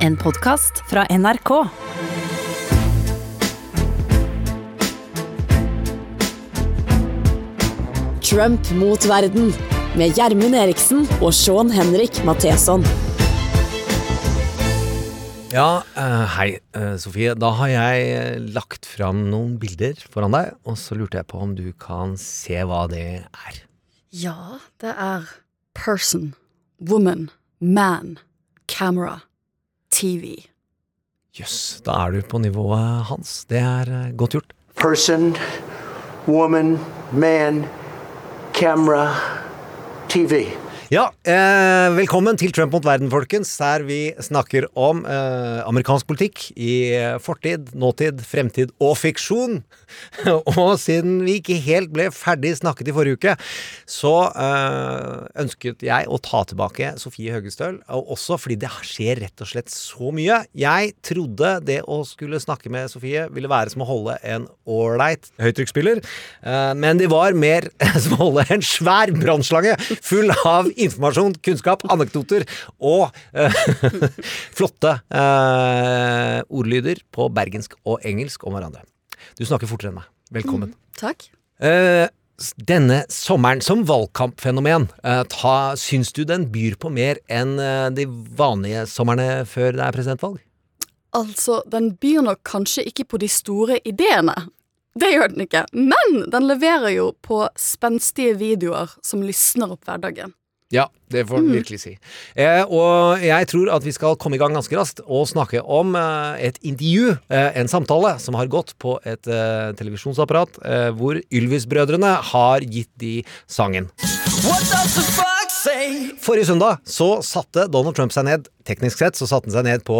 En podkast fra NRK. Trump mot verden med Gjermund Eriksen og Sean Henrik Matheson. Ja, eh, hei eh, Sofie. Da har jeg eh, lagt fram noen bilder foran deg, og så lurte jeg på om du kan se hva det er. Ja, det er person, woman, man, camera, TV. Jøss, da er du på nivået hans. Det er eh, godt gjort. person, woman, man, camera, TV. Ja, eh, velkommen til Trump mot verden, folkens. Her vi snakker om eh, amerikansk politikk i eh, fortid, nåtid, fremtid og fiksjon. og siden vi ikke helt ble ferdig snakket i forrige uke, så eh, ønsket jeg å ta tilbake Sofie Høgestøl. Og også fordi det skjer rett og slett så mye. Jeg trodde det å skulle snakke med Sofie ville være som å holde en ålreit høytrykksspiller, eh, men det var mer som å holde en svær brannslange full av informasjon, kunnskap, anekdoter og eh, flotte eh, ordlyder på bergensk og engelsk om hverandre. Du snakker fortere enn meg. Velkommen. Takk. Eh, denne sommeren som valgkampfenomen, eh, ta, syns du den byr på mer enn eh, de vanlige somrene før det er presidentvalg? Altså, den byr nok kanskje ikke på de store ideene. Det gjør den ikke. Men den leverer jo på spenstige videoer som lysner opp hverdagen. Ja, det får vi virkelig si. Eh, og jeg tror at vi skal komme i gang ganske raskt og snakke om eh, et intervju, eh, en samtale, som har gått på et eh, televisjonsapparat, eh, hvor Ylvis-brødrene har gitt de sangen. Forrige søndag så satte Donald Trump seg ned Teknisk sett så satte han seg ned på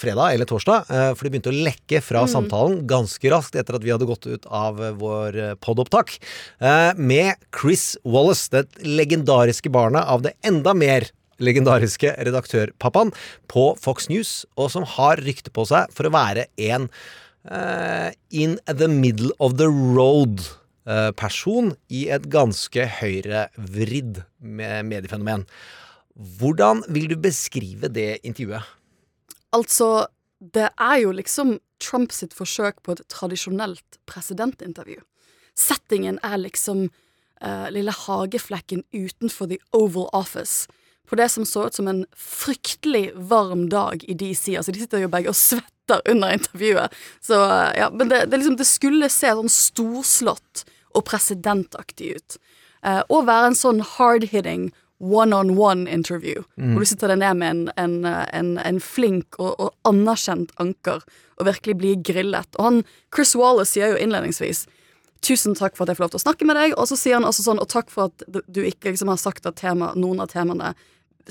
fredag eller torsdag, eh, for det begynte å lekke fra samtalen ganske raskt etter at vi hadde gått ut av vår eh, podopptak, eh, med Chris Wallace, det legendariske barnet av det enda mer legendariske redaktørpappaen på Fox News, og som har rykte på seg for å være en uh, in the middle of the road person i et ganske høyrevridd me- mediefenomen. Hvordan vil du beskrive det intervjuet? Altså, det er jo liksom Trump sitt forsøk på et tradisjonelt presidentintervju. Settingen er liksom uh, lille hageflekken utenfor The Oval Office. På det som så ut som en fryktelig varm dag i DC. Altså, de sitter jo begge og svetter under intervjuet. Så, uh, ja, men det, det, liksom, det skulle se sånn storslått og presidentaktig ut. Uh, og være en sånn hard-hitting one-on-one-interview. Hvor du sitter der ned med en, en, en, en flink og, og anerkjent anker og virkelig blir grillet. Og han, Chris Wallace sier jo innledningsvis Tusen takk for at jeg får lov til å snakke med deg. Og så sier han også sånn, og takk for at du ikke liksom har sagt at tema, noen av temaene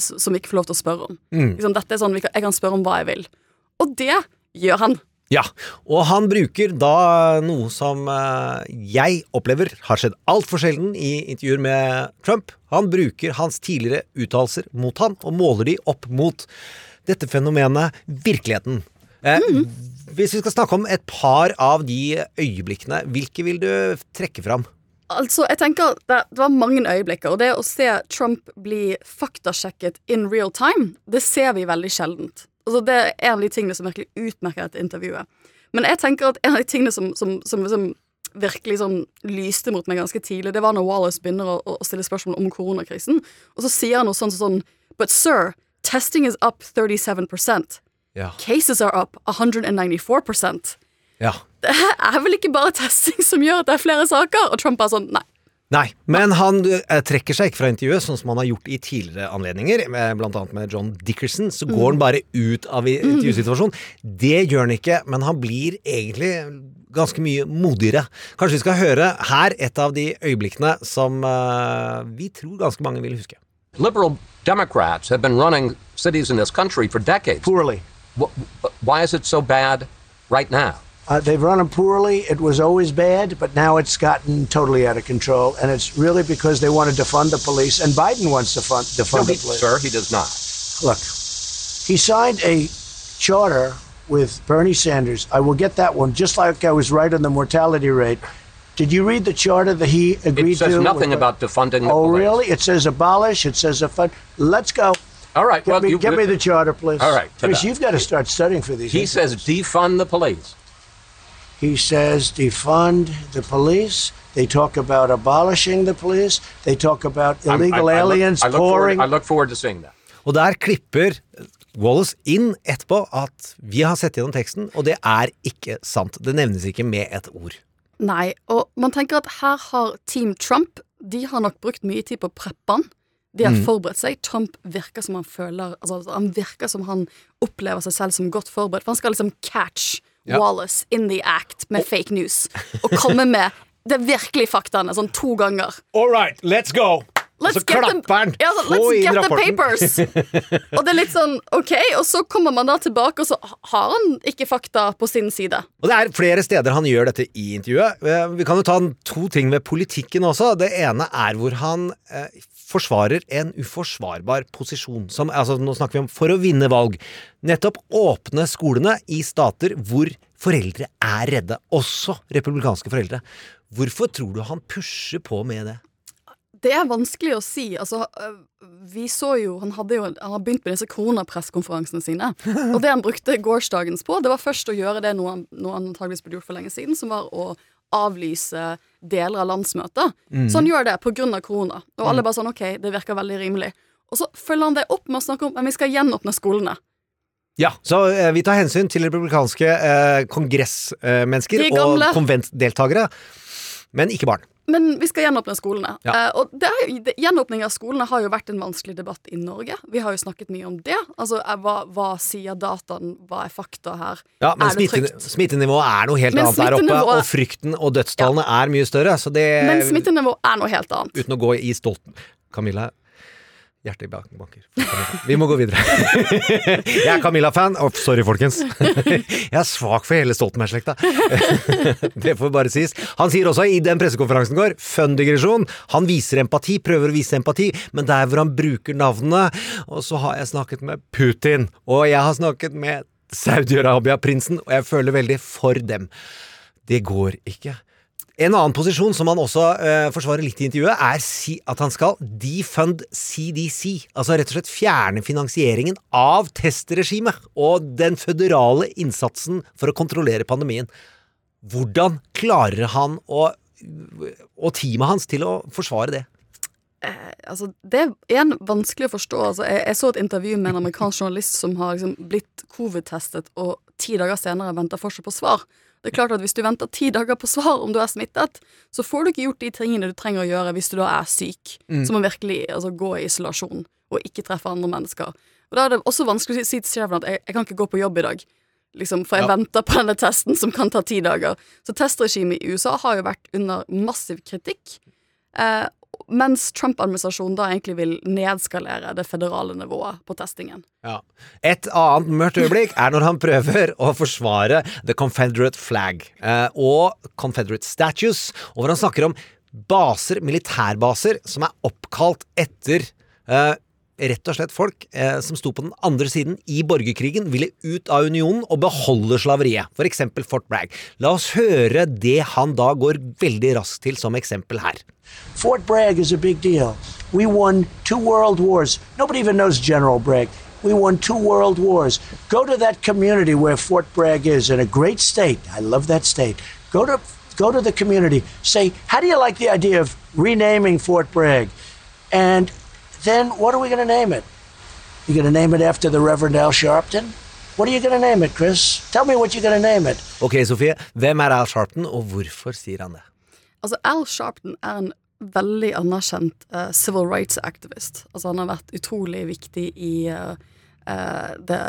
som vi ikke får lov til å spørre om. Liksom, dette er sånn, kan, Jeg kan spørre om hva jeg vil. Og det gjør han. Ja, og han bruker da noe som eh, jeg opplever har skjedd altfor sjelden i intervjuer med Trump. Han bruker hans tidligere uttalelser mot han, og måler de opp mot dette fenomenet virkeligheten. Eh, Hvis vi skal snakke om et par av de øyeblikkene, hvilke vil du trekke fram? Altså, jeg tenker det, det var mange øyeblikker, og det å se Trump bli faktasjekket in real time, det ser vi veldig sjeldent. Altså, det er en av de tingene som virkelig utmerker dette intervjuet. Men jeg tenker at en av de tingene som, som, som, som virkelig sånn lyste mot meg ganske tidlig, det var når Wallace begynner å, å stille spørsmål om koronakrisen, og så sier han noe sånn som sånn But sir, testing is up 37% Ja. Cases are up 194% ja. Det er vel ikke bare testing som gjør at det er flere saker? Og Trump er sånn, nei. Nei, men han eh, trekker seg ikke fra intervjuet, sånn som han har gjort i tidligere anledninger, med- blant annet med John Dickerson. Så går han bare ut av intervjusituasjonen. Det gjør han ikke, men han blir egentlig ganske mye modigere. Kanskje vi skal høre her et av de øyeblikkene som uh, vi tror ganske mange vil huske. Liberal Democrats have been running cities in this country for decades. Poorly. Wh- Why is it so bad right now? Uh, they've run them poorly. It was always bad, but now it's gotten totally out of control. And it's really because they want to defund the police. And Biden wants to fund, defund No, the police. sir, he does not. Look, he signed a charter with Bernie Sanders. I will get that one, just like I was right on the mortality rate. Did you read the charter that he agreed to? It says to? nothing with- about defunding the Oh, really? It says abolish. It says a fund. Let's go. All right. Get, well, me, you, get me the charter, please. All right, Chris, you've got to start studying for these. he says defund the police. He says defund the police. They talk about abolishing the police. They talk about illegal I- I I aliens I look, forward. I look forward to seeing that. Og der klipper Wallace inn etterpå at vi har sett gjennom teksten, og det er ikke sant. Det nevnes ikke med et ord. Nei, og man tenker at her har Team Trump De har nok brukt mye tid på å preppe han. De har forberedt seg. Trump virker som han føler Altså, han virker som han opplever seg selv som godt forberedt. For han skal liksom catch Ja. Wallace in the act med fake news. Og komme med det virkelige faktaene sånn to ganger. All right, let's go! Og så klapper han. Ja, så, Få let's inn rapporten. og det er litt sånn ok, og så kommer man da tilbake, og så har han ikke fakta på sin side. Og det er flere steder han gjør dette i intervjuet. Eh, Vi kan jo ta to ting ved politikken også. Det ene er hvor han eh, forsvarer en uforsvarbar posisjon. Som, altså, nå snakker vi om for å vinne valg. Nettopp åpne skolene i stater hvor foreldre er redde. Også republikanske foreldre. Hvorfor tror du han pusher på med det? Det er vanskelig å si. Altså, øh, vi så jo Han hadde jo Han har begynt med disse koronapresskonferansene sine. Og det han brukte gårsdagens på, det var først å gjøre det noe han, noe han antageligvis burde gjort for lenge siden, som var å avlyse deler av landsmøtet. Så han gjør det av korona. Og alle bare sånn OK, det virker veldig rimelig. Og så følger han det opp med å snakke om at vi skal gjenåpne skolene. Ja, så eh, vi tar hensyn til republikanske eh, kongressmennesker eh, og konventdeltakere, men ikke barn. Men vi skal gjenåpne skolene. Ja. Eh, og det jo- det, gjenåpning av skolene har jo vært en vanskelig debatt i Norge. Vi har jo snakket mye om det. Altså, eh, hva, hva sier dataen? Hva er fakta her? Ja, men er det trygt? smittenivået er noe helt Men annet der oppe, og frykten og dødstallene er mye større. Så det Men smittenivå er noe helt annet. Uten å gå i stolten Camilla Hjertet i baken banker. Vi må gå videre. Jeg er Camilla-fan. Oh, sorry, folkens. Jeg er svak for hele Stoltenberg-slekta. Det får bare sies. Han sier også i den pressekonferansen går, fun digresjon, han viser empati, prøver å vise empati, men der hvor han bruker navnene Og så har jeg snakket med Putin, og jeg har snakket med Saudi-Arabia-prinsen, og jeg føler veldig for dem. Det går ikke. En annen posisjon som han også eh, forsvarer litt i intervjuet, er si at han skal defund CDC. Altså rett og slett fjerne finansieringen av testregimet og den føderale innsatsen for å kontrollere pandemien. Hvordan klarer han og, og teamet hans til å forsvare det? altså, det er igjen vanskelig å forstå. Altså, jeg, jeg så et intervju med en amerikansk journalist som har liksom, blitt covid-testet, og ti dager senere venter fortsatt på svar. Det er klart at Hvis du venter ti dager på svar om du er smittet, så får du ikke gjort de tingene du trenger å gjøre hvis du da er syk, som å virkelig altså, gå i isolasjon og ikke treffe andre mennesker. Og Da er det også vanskelig å si til sjefen at jeg, jeg kan ikke gå på jobb i dag. Liksom, for jeg Ja. venter på denne testen som kan ta ti dager. Så testregimet i USA har jo vært under massiv kritikk. Eh, mens Trump-administrasjonen da egentlig vil nedskalere det federale nivået på testingen. Ja. Et annet mørkt øyeblikk er når han prøver å forsvare The Confederate Flag eh, og Confederate Statues, og hvor han snakker om baser, militærbaser, som er oppkalt etter eh, rett og slett folk eh, som sto på den andre siden i borgerkrigen, ville ut av unionen og beholde slaveriet, for eksempel Fort Bragg. La oss høre det han da går veldig raskt til som eksempel her. Fort Bragg is a big deal. We won two world wars. Nobody even knows General Bragg. We won two world wars. Go to that community where Fort Bragg is in a great state. I love that state. Go to go to the community. Say, how do you like the idea of renaming Fort Bragg? And then what are we going to name it? You're going to name it after the Reverend Al Sharpton? What are you going to name it, Chris? Tell me what you're going to name it. Ok, Sofie, hvem er Al Sharpton, og hvorfor sier han det? Altså, Al Sharpton er en veldig anerkjent uh, civil rights activist. Altså, han har vært utrolig viktig i uh, uh, det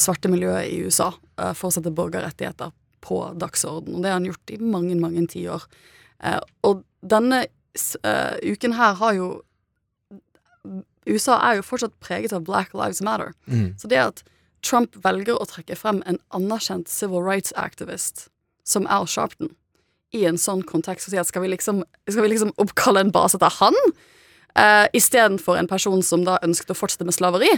svarte miljøet i USA for å sette borgerrettigheter på dagsorden. Og det har han gjort i mange, mange tiår. Uh, og denne eh, uken her har jo USA er jo fortsatt preget av Black Lives Matter. Så det at Trump velger å trekke frem en anerkjent civil rights activist som Al Sharpton i en sånn kontekst og si at skal vi liksom, skal vi liksom oppkalle en base etter han, uh, istedenfor en person som da ønsket å fortsette med slaveri?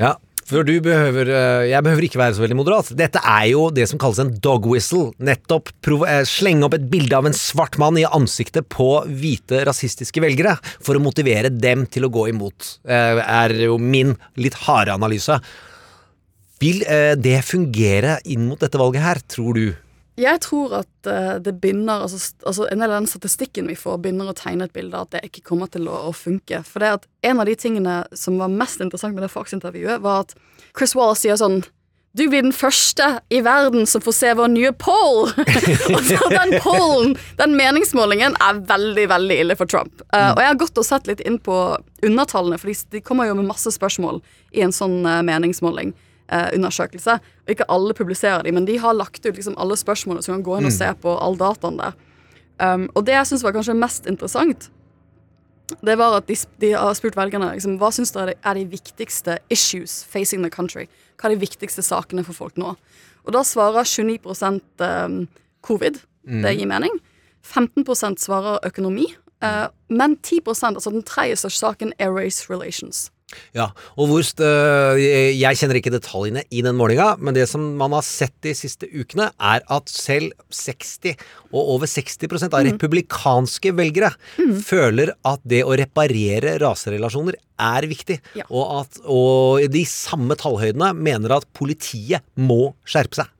Ja, For du behøver eh, Jeg behøver ikke være så veldig moderat. Dette er jo det som kalles en dog whistle. Nettopp eh, slenge opp et bilde av en svart mann i ansiktet på hvite rasistiske velgere for å motivere dem til å gå imot, eh, er jo min litt harde analyse. Vil det fungere inn mot dette valget her, tror du? Jeg tror at eh, det binder altså, altså En del av den statistikken vi får, begynner å tegne et bilde av at det ikke kommer til å, å funke. For det at en av de tingene som var mest interessant med det Fox-intervjuet, var at Chris Wallace sier sånn du blir den første i verden som får se vår nye poll! og så den pollen, den meningsmålingen, er veldig, veldig ille for Trump. Eh, og jeg har gått og sett litt inn på undertallene, for de, de kommer jo med masse spørsmål i en sånn uh, meningsmåling. Eh, undersøkelse. Og ikke alle publiserer de, men de har lagt ut liksom alle spørsmålene, så du kan gå inn og se på all dataen der. Um, og det jeg syns var kanskje mest interessant, det var at de, de har spurt velgerne liksom, hva syns dere er de viktigste issues facing the country. Hva er de viktigste sakene for folk nå? Og da svarer 29 um, covid. Det gir mening. 15 svarer økonomi. eh, men 10% altså den tredje største saken, er race relations. Ja, og hvor øh, Jeg kjenner ikke detaljene i den målinga, men det som man har sett de siste ukene, er at selv 60 og over 60% av republikanske velgere føler at det å reparere raserelasjoner er viktig, Ja. og at og de samme tallhøydene mener at politiet må skjerpe seg.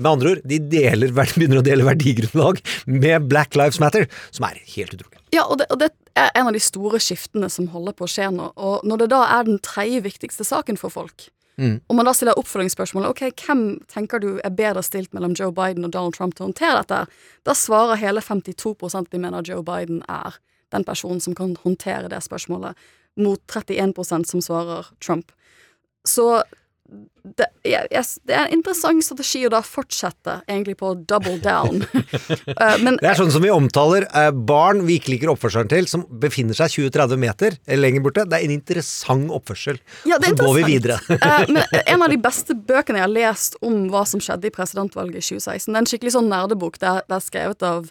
Med andre ord, de deler, begynner å dele verdigrunnlag med Black Lives Matter, som er helt utrolig. Ja, og det, og det er en av de store skiftene som holder på å skje nå. Og når det da er den tredje viktigste saken for folk, og man da stiller oppfølgingsspørsmålet ok, hvem tenker du er bedre stilt mellom Joe Biden og Donald Trump til å håndtere dette, da svarer hele 52 at de mener Joe Biden er den personen som kan håndtere det spørsmålet, mot 31% som svarer Trump. Så det, jeg, det er en interessant strategi å da fortsette egentlig på double down. Eh, Men Det er sånn som vi omtaler eh, barn vi ikke liker oppførselen til, som befinner seg 20-30 meter eller lenger borte. Det er en interessant oppførsel. Ja, det er så går vi videre. Eh, men en av de beste bøkene jeg har lest om hva som skjedde i presidentvalget i 2016, det er en skikkelig sånn nerdebok. Det er, det er skrevet av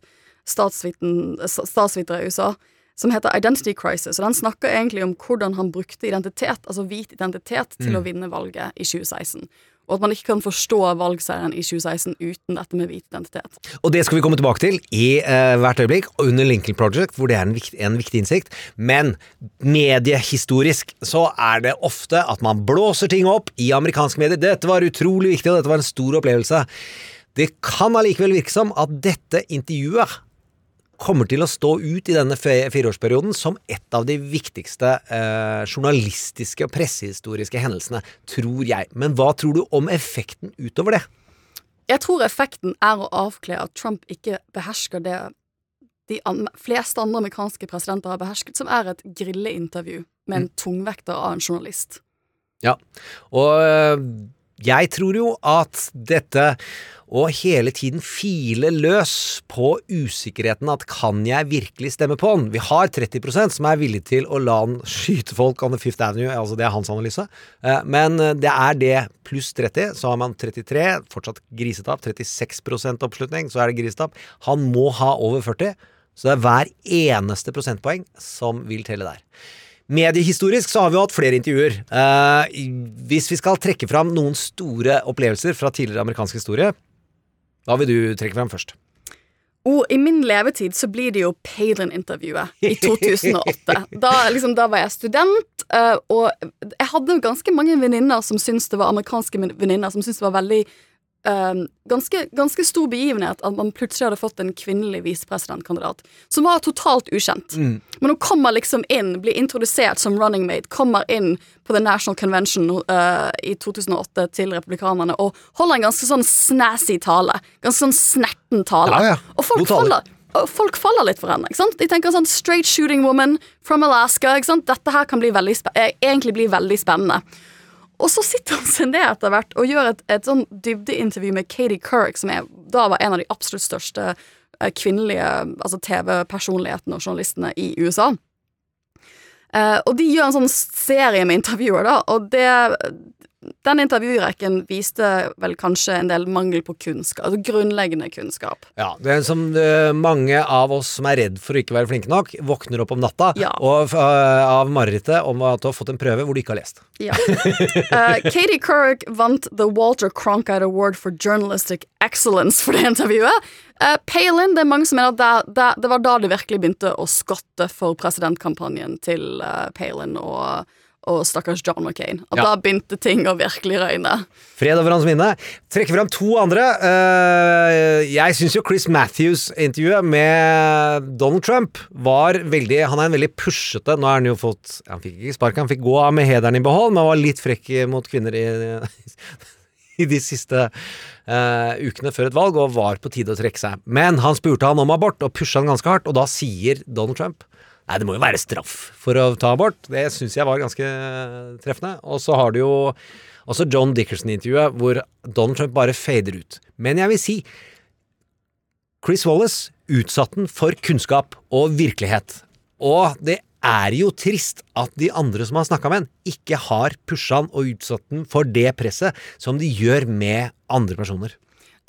statsvitere i USA, som heter Identity Crisis. Og den snakker egentlig om hvordan han brukte identitet, altså hvit identitet, til Mm. å vinne valget i 2016. Og at man ikke kan forstå valgseieren i 2016 uten dette med hvit identitet. Og det skal vi komme tilbake til i eh, hvert øyeblikk, under Lincoln Project, hvor det er en, viktig, en viktig innsikt. Men mediehistorisk så er det ofte at man blåser ting opp i amerikanske medier. Dette var utrolig viktig, og dette var en stor opplevelse. Det kan allikevel virke som at dette intervjuet kommer til å stå ut i denne fireårsperioden som et av de viktigste eh, journalistiske og pressehistoriske hendelsene, tror jeg. Men hva tror du om effekten utover det? Jeg tror effekten er å avkle at Trump ikke behersker det de an fleste andre amerikanske presidenter har behersket, som er et grilleintervju med en tungvekter av en journalist. Ja, og øh, jeg tror jo at dette å hele tiden file løs på usikkerheten at kan jeg virkelig stemme på han? Vi har 30% som er villig til å la han skyte folk on the Fifth Avenue, altså det er hans analyse. Eh, Men eh, det er det pluss 30, så har man 33, fortsatt grisetap, 36% oppslutning, så er det grisetap. Han må ha over 40, så det er hver eneste prosentpoeng som vil telle der. Mediehistorisk så har vi jo hatt flere intervjuer. Eh, hvis vi skal trekke fram noen store opplevelser fra tidligere amerikansk historie, hva vil du trekke fram først? Oh, i min levetid så blir det jo Palin-intervjuet i 2008. Da, liksom, da var jeg student, eh, og jeg hadde ganske mange venninner som syntes det var amerikanske venninner som syntes det var veldig eh, ganske, ganske stor begivenhet at man plutselig hadde fått en kvinnelig visepresidentkandidat, som var totalt ukjent. Men hun kommer liksom inn, blir introdusert som running mate, kommer inn på The National Convention uh, i 2008 til republikanerne og holder en ganske sånn snazzy tale. Ganske sånn snerten tale. Ja, ja. Og folk faller, folk faller litt for henne. ikke sant? De tenker sånn straight shooting woman from Alaska. ikke sant? Dette her kan bli veldig eh, egentlig bli veldig spennende. Og så sitter han seg ned etter hvert og gjør et, et sånn dybdeintervju med Katie Couric, som er, da var en av de absolutt største eh, kvinnelige altså TV-personlighetene og journalistene i USA. Eh, og de gjør en sånn serie med intervjuer, da, og det den intervjurekken viste vel kanskje en del mangel på kunnskap, altså grunnleggende kunnskap. Ja, det er som eh, mange av oss som er redd for å ikke være flinke nok, våkner opp om natta Ja. og, uh, av marerittet om at du har fått en prøve hvor du ikke har lest. Ja. Uh, Katie Couric vant The Walter Cronkite Award for Journalistic Excellence for det intervjuet. Uh, Palin, det er mange som mener at det, det, det var da det virkelig begynte å skotte for presidentkampanjen til Palin og, og stakkars John McCain. At Ja. da begynte ting å virkelig røyne. Fred over hans minne. Trekker fram to andre. Eh, jeg syns jo Chris Matthews-intervjuet med Donald Trump var veldig Han er en veldig pushete Nå har han jo fått Han fikk ikke spark, han fikk gå av med hederen i behold, men var litt frekk mot kvinner i, i de siste uh, ukene før et valg, og var på tide å trekke seg. Men han spurte han om abort, og pusha han ganske hardt, og da sier Donald Trump Nei, det må jo være straff for å ta abort. Det syns jeg var ganske treffende. Og så har du jo også John Dickerson-intervjuet, hvor Donald Trump bare fader ut. Men jeg vil si Chris Wallace utsatte den for kunnskap og virkelighet. Og det er jo trist at de andre som har snakka med han, ikke har pusha han og utsatt den for det presset som de gjør med andre personer.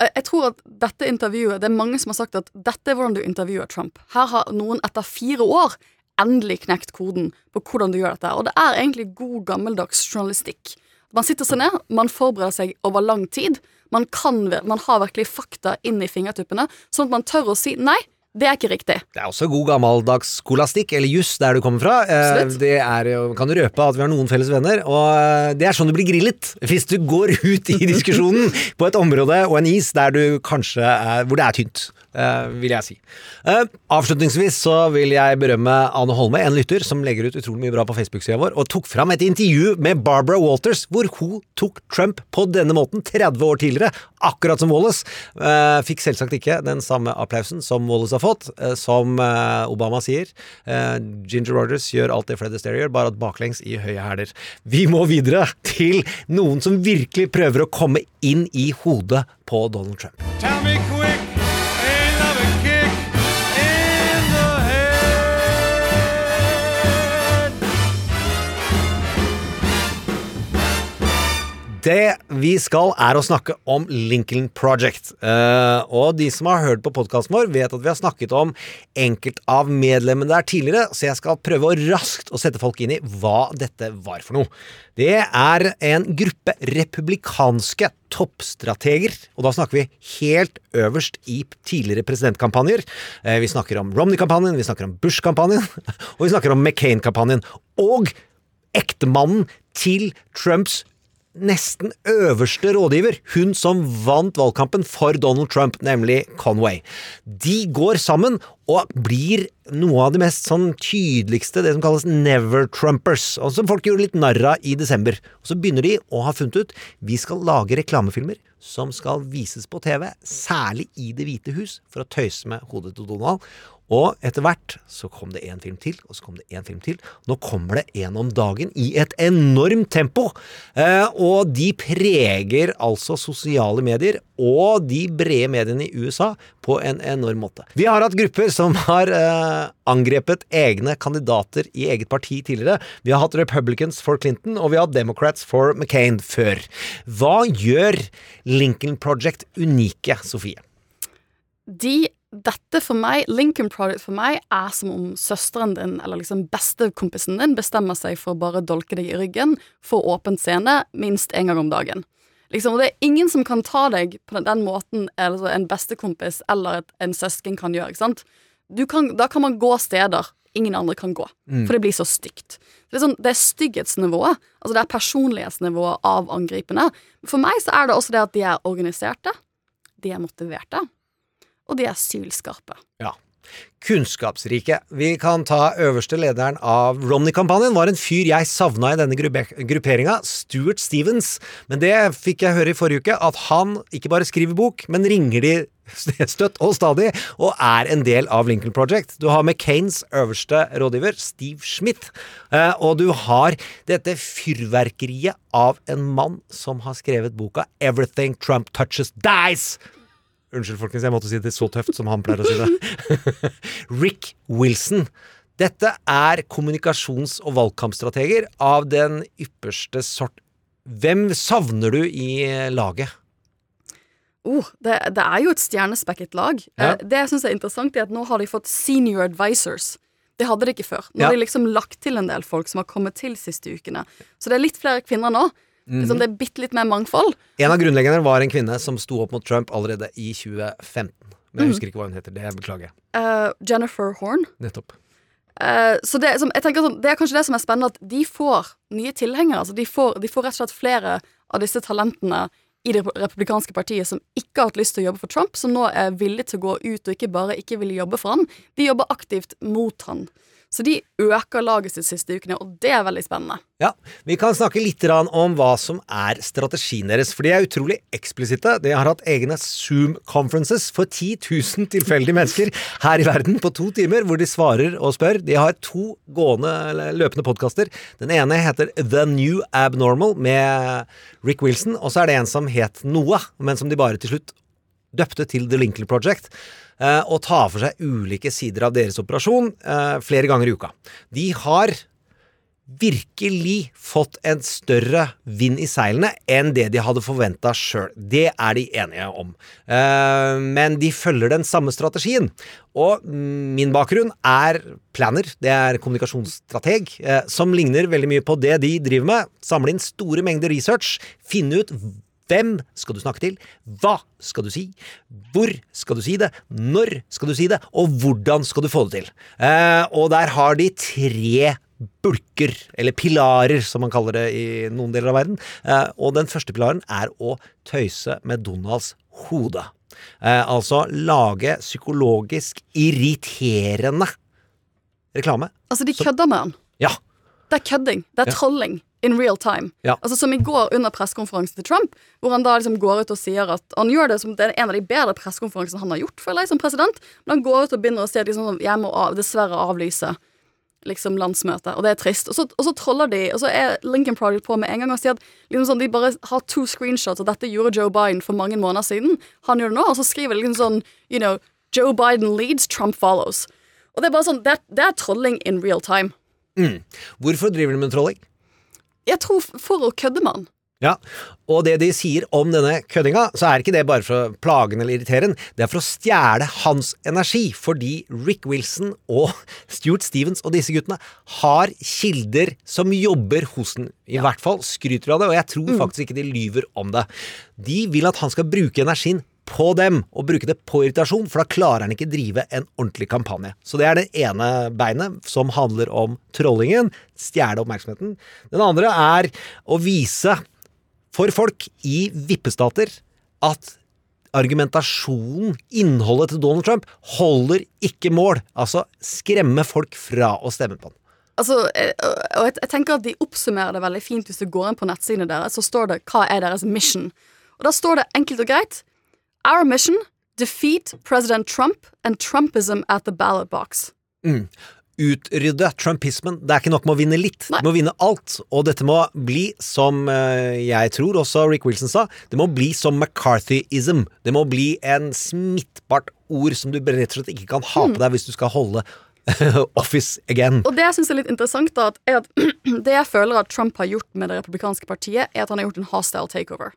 Jeg tror at dette intervjuet Det er mange som har sagt at dette er hvordan du intervjuer Trump. Her har noen etter fire år endelig knekt koden på hvordan du gjør dette. Og det er egentlig god, gammeldags journalistikk. Man sitter seg ned, man forbereder seg over lang tid. Man, kan, man har virkelig fakta inn i fingertuppene, sånn at man tør å si nei, det er ikke riktig. Det er også god gammeldags skolastikk, eller juss, der du kommer fra. Eh, Absolutt. Det er, kan du røpe at vi har noen felles venner, og eh, det er sånn du blir grillet. Hvis du går ut i diskusjonen på et område og en is der du kanskje er, hvor det er tynt, vil jeg si. Eh, Avslutningsvis så vil jeg berømme Ane Holme, en lytter som legger ut utrolig mye bra på Facebook-sida vår, og tok fram et intervju med Barbara Walters, hvor hun tok Trump på denne måten 30 år tidligere, akkurat som Wallace. Eh, Fikk selvsagt ikke den samme applausen som Wallace har fått, eh, som eh, Obama sier. Eh, Ginger Rogers gjør alt det Fred Astaire gjør, bare at baklengs i høye hæler. Vi må videre til noen som virkelig prøver å komme inn i hodet på Donald Trump. Tell me quick, Det vi skal er å snakke om Lincoln Project. Uh, og de som har hørt på podkasten vår, vet at vi har snakket om enkelt av medlemmene der tidligere, så jeg skal prøve å raskt å sette folk inn i hva dette var for noe. Det er en gruppe republikanske toppstrateger, og da snakker vi helt øverst i tidligere presidentkampanjer. Uh, vi snakker om Romney-kampanjen, vi snakker om Bush-kampanjen, og vi snakker om McCain-kampanjen. Og ektemannen til Trumps nesten øverste rådgiver, hun som vant valgkampen for Donald Trump, nemlig Conway. De går sammen og blir noe av det mest sånn tydeligste, det som kalles never-trumpers, og som folk gjorde litt narr av i desember. Og så begynner de å ha funnet ut vi skal lage reklamefilmer som skal vises på TV, særlig i Det hvite hus, for å tøyse med hodet til Donald. Og etter hvert så kom det en film til, og så kom det en film til. Nå kommer det en om dagen i et enormt tempo. Eh, og de preger altså sosiale medier og de brede mediene i USA på en enorm måte. Vi har hatt grupper som har eh, angrepet egne kandidater i eget parti tidligere. Vi har hatt Republicans for Clinton, og vi har hatt Democrats for McCain før. Hva gjør Lincoln Project unike, Sofie? De, dette for meg, Lincoln Project for meg, er som om søsteren din, eller liksom bestekompisen din, bestemmer seg for å bare dolke deg i ryggen for åpen scene minst én gang om dagen. Liksom, og det er ingen som kan ta deg på den, måten altså en bestekompis eller et, en søsken kan gjøre. ikke sant? Du kan, da kan man gå steder ingen andre kan gå, for det blir så stygt. Det er, sånn, det er stygghetsnivået, altså det er personlighetsnivået av angripende. For meg så er det også det at de er organiserte, de er motiverte, og de er sylskarpe. Ja. Kunnskapsrike. Vi kan ta øverste lederen av Romney-kampanjen. Var en fyr jeg savna i denne gruppe- grupperinga. Stuart Stevens. Men det fikk jeg høre i forrige uke, at han ikke bare skriver bok, men ringer de støtt og stadig, og er en del av Lincoln Project. Du har McCains øverste rådgiver, Steve Smith, eh, og du har dette fyrverkeriet av en mann som har skrevet boka Everything Trump Touches Dies. Unnskyld, folkens, jeg måtte si det så tøft som han pleier å si det. Rick Wilson. Dette er kommunikasjons- og valgkampstrateger av den ypperste sort Hvem savner du i laget? Oh, det, det er jo et stjernespekket lag. Ja. Eh, det jeg syns er interessant, er at nå har de fått senior advisors. Det hadde de ikke før. Nå Ja. har de liksom lagt til en del folk som har kommet til siste ukene. Så det er litt flere kvinner nå. Mhm. Liksom det er bitte litt mer mangfold. En av grunnleggerne var en kvinne som sto opp mot Trump allerede i 2015. Men Mhm. jeg husker ikke hva hun heter. Det beklager jeg. Uh, Jennifer Horn. Nettopp. Uh, så det, som, jeg tenker sånn, det er kanskje det som er spennende, at de får nye tilhengere. Altså de, får, de får rett og slett flere av disse talentene i det republikanske partiet som ikke har hatt lyst til å jobbe for Trump, som nå er villige til å gå ut og ikke bare ikke vil jobbe for han. De jobber aktivt mot han. Så de øker laget sitt siste ukene, og det er veldig spennende. Ja, Vi kan snakke litt om hva som er strategien deres. For de er utrolig eksplisitte. De har hatt egne Zoom-conferences for 10 000 tilfeldige mennesker her i verden på to timer, hvor de svarer og spør. De har to gående, løpende podkaster. Den ene heter The New Abnormal med Rick Wilson, og så er det en som het Noah, men som de bare til slutt døpte til The Lincoln Project, og ta for seg ulike sider av deres operasjon eh, flere ganger i uka. De har virkelig fått en større vind i seilene enn det de hadde forventa sjøl. Det er de enige om. Eh, men de følger den samme strategien. Og min bakgrunn er planner, det er kommunikasjonsstrateg, eh, som ligner veldig mye på det de driver med. Samle inn store mengder research, finne ut hvem skal du snakke til? Hva skal du si? Hvor skal du si det? Når skal du si det? Og hvordan skal du få det til? Eh, og der har de tre bulker, eller pilarer, som man kaller det i noen deler av verden. Eh, og den første pilaren er å tøyse med Donalds hode. Eh, altså lage psykologisk irriterende reklame. Altså, de kødder med han. Ja. Det er kødding. Det er Ja. In real time. Ja. Altså Som i går under pressekonferansen til Trump, hvor han da liksom går ut og sier at Han gjør det som det er en av de bedre pressekonferansene han har gjort, føler jeg, som president. Men han går ut og begynner å si at liksom, jeg må av, dessverre avlyse liksom landsmøtet, og det er trist. Og så, og så troller de, og så er Lincoln Project på med en gang og sier at liksom sånn, de bare har to screenshots, og dette gjorde Joe Biden for mange måneder siden. Han gjør det nå, og så skriver de liksom sånn You know, Joe Biden leads, Trump follows. Og det er bare sånn, det det er trolling in real time. Hvorfor driver de med trolling? Jeg tror for å kødde med han. Ja, og det de sier om denne køddinga, så er ikke det bare for å plage eller irritere den, det er for å stjele hans energi, fordi Rick Wilson og Stuart Stevens og disse guttene har kilder som jobber hos den. I hvert fall skryter de av det, og jeg tror faktisk ikke de lyver om det. De vil at han skal bruke energien på dem, og bruke det på irritasjon, for da klarer han ikke drive en ordentlig kampanje. Så det er det ene beinet, som handler om trollingen, stjele oppmerksomheten. Den andre er å vise for folk i vippestater at argumentasjonen, innholdet til Donald Trump, holder ikke mål. Altså skremme folk fra å stemme på han. Altså, eh, og jeg, tenker at De oppsummerer det veldig fint hvis du går inn på nettsidene deres. Så står det hva er deres mission. Og Da står det enkelt og greit Our mission defeat President Trump and Trumpism at the ballot box. Utrydde trumpismen. Det er ikke nok med å vinne litt, Nei. du må vinne alt. Og dette må bli, som eh, jeg tror også Rick Wilson sa, det må bli som McCarthyism. Det må bli en smittbart ord som du rett og slett ikke kan ha på deg hvis du skal holde office again. Og det jeg syns er litt interessant, da, er at det jeg føler at Trump har gjort med det republikanske partiet, er at han har gjort en hostile takeover.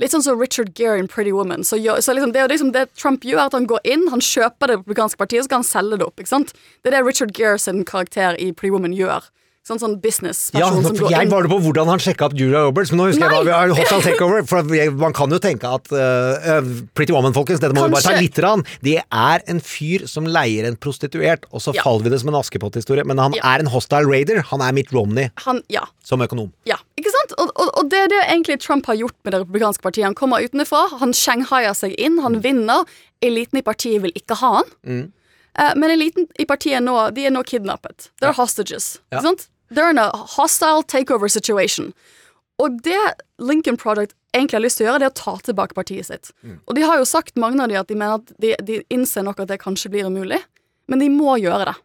Litt sånn som Richard Gere in Pretty Woman. Så, så liksom det, er liksom det Trump gjør, er at han går inn, han kjøper det republikanske partiet, så kan han selge det opp. ikke sant? Det er det Richard Gere sin karakter i Pretty Woman gjør. Sånn, sånn businessperson Ja, som går går jeg var det på hvordan han sjekka opp Julia Roberts, men nå husker jeg hva vi har hostile takeover. For jeg- man kan jo tenke at eh, Pretty Woman, folkens, dette må vi bare ta Kanskje- litt rann. Det er en fyr som leier en prostituert, og så Ja. faller vi det som en Askepott-historie. Men han Ja. er en hostile raider. Han er Mitt Romney Han, ja, som økonom. Ja, ikke sant? Og, og, og det er det egentlig Trump har gjort med det republikanske partiet. Han kommer utenfra, han shanghaier seg inn, Mm. han vinner. Eliten i partiet vil ikke ha han. Eh, men eliten i partiet nå, de er nå kidnappet. They're hostages. Ikke sant? They're in a hostile takeover situation. Og det Lincoln Project egentlig har lyst til å gjøre, det er å ta tilbake partiet sitt. Mm. Og de har jo sagt, mange av de, at de mener at de, de innser nok at det kanskje blir umulig, men de må gjøre det.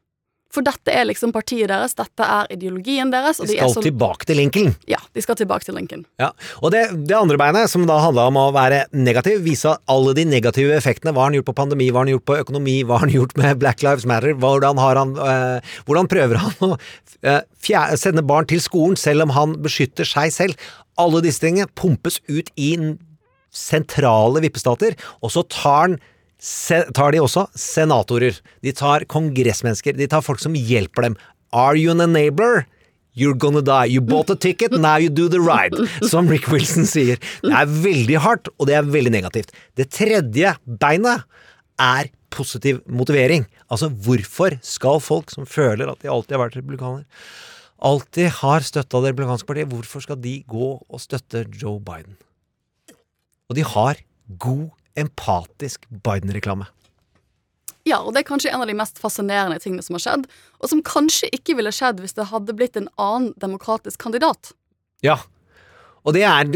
For dette er liksom partiet deres, dette er ideologien deres. De de skal så, tilbake til Lincoln. ja, de skal tilbake til Lincoln. Ja, og det, det andre beinet, som da handla om å være negativ, vise alle de negative effektene. Hva har han gjort på pandemi, hva har han gjort på økonomi, hva har han gjort med Black Lives Matter? Hvordan, han, øh, hvordan prøver han å øh, sende barn til skolen selv om han beskytter seg selv? Alle disse tingene pumpes ut i sentrale vippestater, og så tar han tar de også senatorer. De tar kongressmennesker. De tar folk som hjelper dem. Are you an enabler? You're gonna die. You bought a ticket, now you do the ride. Som Rick Wilson sier. Det er veldig hardt, og det er veldig negativt. Det tredje beinet er positiv motivering. Altså, hvorfor skal folk som føler at de alltid har vært republikaner, alltid har støtta det republikanske partiet, hvorfor skal de gå og støtte Joe Biden? Og de har god, empatisk Biden-reklame. Ja, og det er kanskje en av de mest fascinerende tingene som har skjedd, og som kanskje ikke ville skjedd hvis det hadde blitt en annen demokratisk kandidat. Ja. Og det er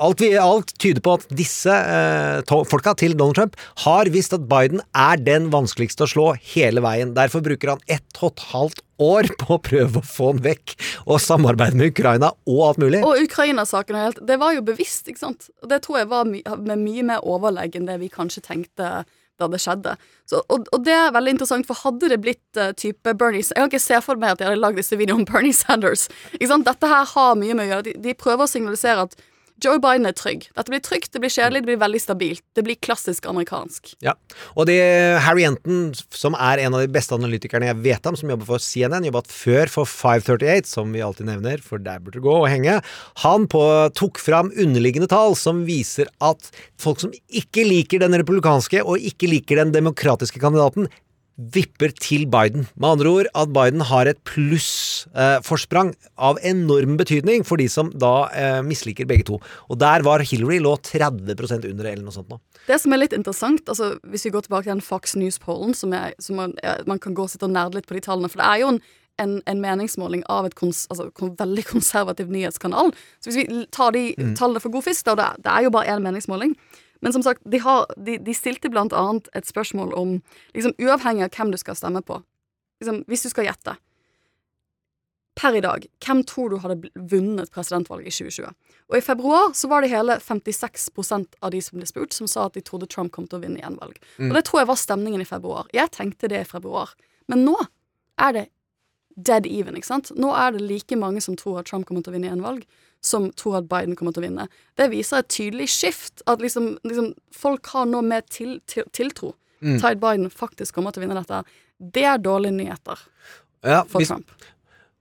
Alt, vi, alt tyder på at disse eh, folka til Donald Trump har visst at Biden er den vanskeligste å slå hele veien. Derfor bruker han ett og et halvt år på å prøve å få han vekk, og samarbeide med Ukraina og alt mulig. Og Ukraina-saken helt Det var jo bevisst, ikke sant? Det tror jeg var my med mye mer overlegg enn det vi kanskje tenkte da det skjedde. Så, og, og det er veldig interessant, for hadde det blitt uh, type Bernie Jeg kan ikke se for meg at de hadde lagd disse videoene om Bernie Sanders. Dette her har mye med å gjøre. De, de prøver å signalisere at Joe Biden er trygg. Dette blir trygt, det blir kjedelig, det blir veldig stabilt. Det blir klassisk amerikansk. Ja, og det Harry Enton, som er en av de beste analytikerne jeg vet om, som jobber for CNN, jobbet før for 538, som vi alltid nevner, for der burde du gå og henge, han på, tok fram underliggende tall som viser at folk som ikke liker den republikanske og ikke liker den demokratiske kandidaten, vipper til Biden. Med andre ord at Biden har et plussforsprang eh, av enorm betydning for de som da eh, misliker begge to. Og der var Hillary lå 30 under eller noe sånt nå. Det som er litt interessant, altså hvis vi går tilbake til den Fox News-pollen, som, er- som man, er, man kan gå og sitte og nerde litt på de tallene, for det er jo en, en, en meningsmåling av et kons, altså, veldig konservativ nyhetskanal. Så hvis vi tar de tallene for god fisk, da, det, det er jo bare én meningsmåling. Men som sagt, de, har, de, de stilte blant annet et spørsmål om liksom Uavhengig av hvem du skal stemme på, liksom, hvis du skal gjette Per i dag, hvem tror du hadde vunnet presidentvalget i 2020? Og i februar så var det hele 56% av de som ble spurt, som sa at de trodde Trump kom til å vinne gjenvalg. Og det tror jeg var stemningen i februar. Jeg tenkte det i februar. Men nå er det dead even, ikke sant? Nå er det like mange som tror at Trump kommer til å vinne gjenvalg, som tror at Biden kommer til å vinne. Det viser et tydelig skift, at liksom, liksom folk har nå mer til, til, tiltro Mm. Tide Biden faktisk kommer til å vinne dette. Det er dårlige nyheter Ja, for hvis, Trump.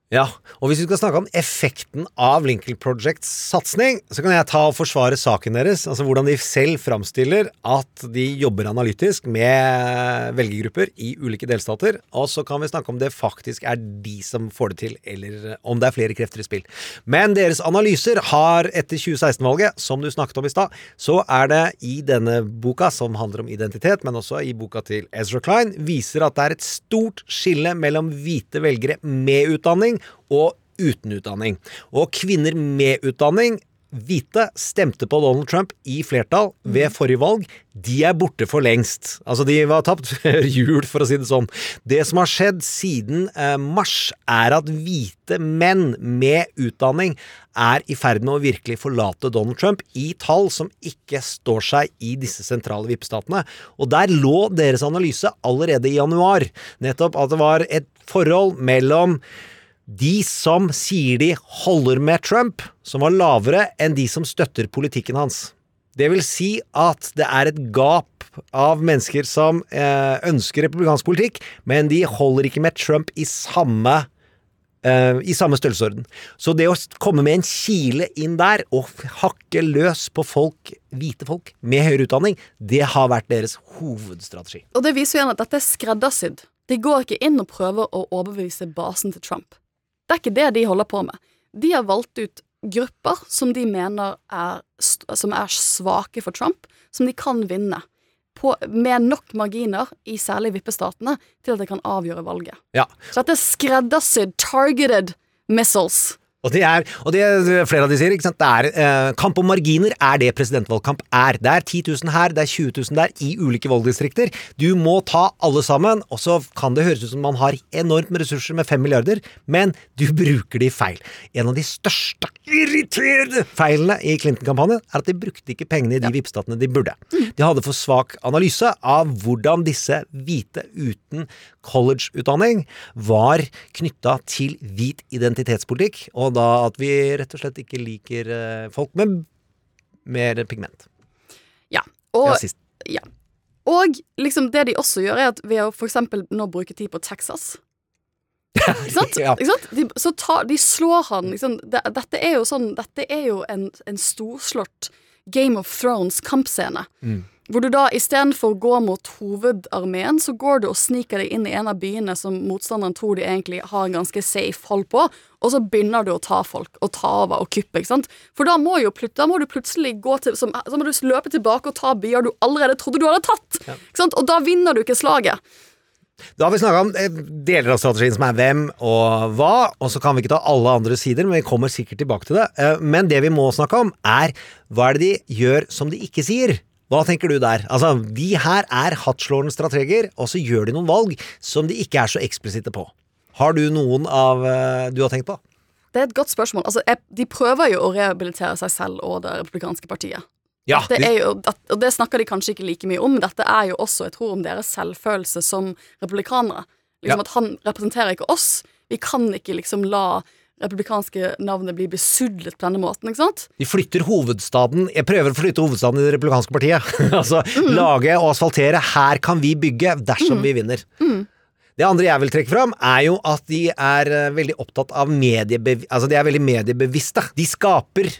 Ja, og hvis vi skal snakke om effekten av Lincoln Projects satsing, så kan jeg ta og forsvare saken deres. Altså hvordan de selv framstiller at de jobber analytisk med velgergrupper i ulike delstater. Og så kan vi snakke om det faktisk er de som får det til, eller om det er flere krefter i spill. Men deres analyser har etter 2016-valget, som du snakket om i stad, så er det i denne boka, som handler om identitet, men også i boka til Ezra Klein, viser at det er et stort skille mellom hvite velgere med utdanning og uten utdanning. Og kvinner med utdanning, hvite, stemte på Donald Trump i flertall ved forrige valg. De er borte for lengst. Altså, de var tapt før jul, for å si det sånn. Det som har skjedd siden eh, mars, er at hvite menn med utdanning er i ferd med å virkelig forlate Donald Trump i tall som ikke står seg i disse sentrale vippestatene. Og der lå deres analyse allerede i januar. Nettopp at det var et forhold mellom de som sier de holder med Trump, som var lavere enn de som støtter politikken hans. Det vil si at det er et gap av mennesker som eh, ønsker republikansk politikk, men de holder ikke med Trump i samme eh, i samme størrelsesorden. Så det å komme med en kile inn der og hakke løs på folk, hvite folk med høyere utdanning, det har vært deres hovedstrategi. Og det viser igjen at dette er skreddersydd. De går ikke inn og prøver å overbevise basen til Trump. Det er ikke det de holder på med. De har valgt ut grupper som de mener er, som er svake for Trump, som de kan vinne. På, med nok marginer i særlig vippestatene til at det kan avgjøre valget. Ja, Så dette er skreddersydd, targeted missiles Og, det er, og det er flere av de sier, ikke sant? Det er, eh, kamp om marginer er det presidentvalgkamp er. Det er 10 000 her, det er 20 000 der, i ulike valgdistrikter. Du må ta alle sammen, og så kan det høres ut som man har enormt med ressurser med 5 milliarder, men du bruker de feil. En av de største irriterende feilene i Clinton-kampanjen er at de brukte ikke pengene i de vippstatene de burde. De hadde for svak analyse av hvordan disse hvite uten college-utdanning var knytta til hvit identitetspolitikk, og da at vi rett og slett ikke liker eh, folk med mer pigment. Ja. Og, ja. og liksom det de også gjør, er at ved å eksempel nå bruke tid på Texas Ikke sant? Ja. Ikke sant? De, så ta, de slår han liksom, Dette er jo sånn Dette er jo en, en storslått Game of Thrones-kampscene. Mm. Hvor du da istedenfor å gå mot hovedarmeen, så går du og sniker deg inn i en av byene som motstanderen tror de egentlig har en ganske safe hold på, og så begynner du å ta folk og ta over og kuppe. ikke sant? For da må, jo, da må du plutselig gå til som, Så må du løpe tilbake og ta byer du allerede trodde du hadde tatt. Ikke sant? Og da vinner du ikke slaget. Da har vi snakka om eh, deler av strategien som er hvem og hva, og så kan vi ikke ta alle andre sider, men vi kommer sikkert tilbake til det. Eh, Men det vi må snakke om, er hva er det de gjør som de ikke sier? Hva tenker du der? Altså, De her er hardtslående strateger, og så gjør de noen valg som de ikke er så eksplisitte på. Har du noen av eh, du har tenkt på? Det er et godt spørsmål. Altså, jeg, de prøver jo å rehabilitere seg selv og det republikanske partiet. Ja, Det er jo, og det snakker de kanskje ikke like mye om, men dette er jo også, jeg tror, om deres selvfølelse som republikanere. Liksom Ja. At han representerer ikke oss. Vi kan ikke liksom la republikanske navnet blir besudlet på denne måten, ikke sant? De flytter hovedstaden Jeg prøver å flytte hovedstaden i det republikanske partiet. altså lage og asfaltere. Her kan vi bygge dersom vi vinner. Det andre jeg vil trekke fram, er jo at de er eh, veldig opptatt av mediebev... Altså, de er veldig mediebevisste. De skaper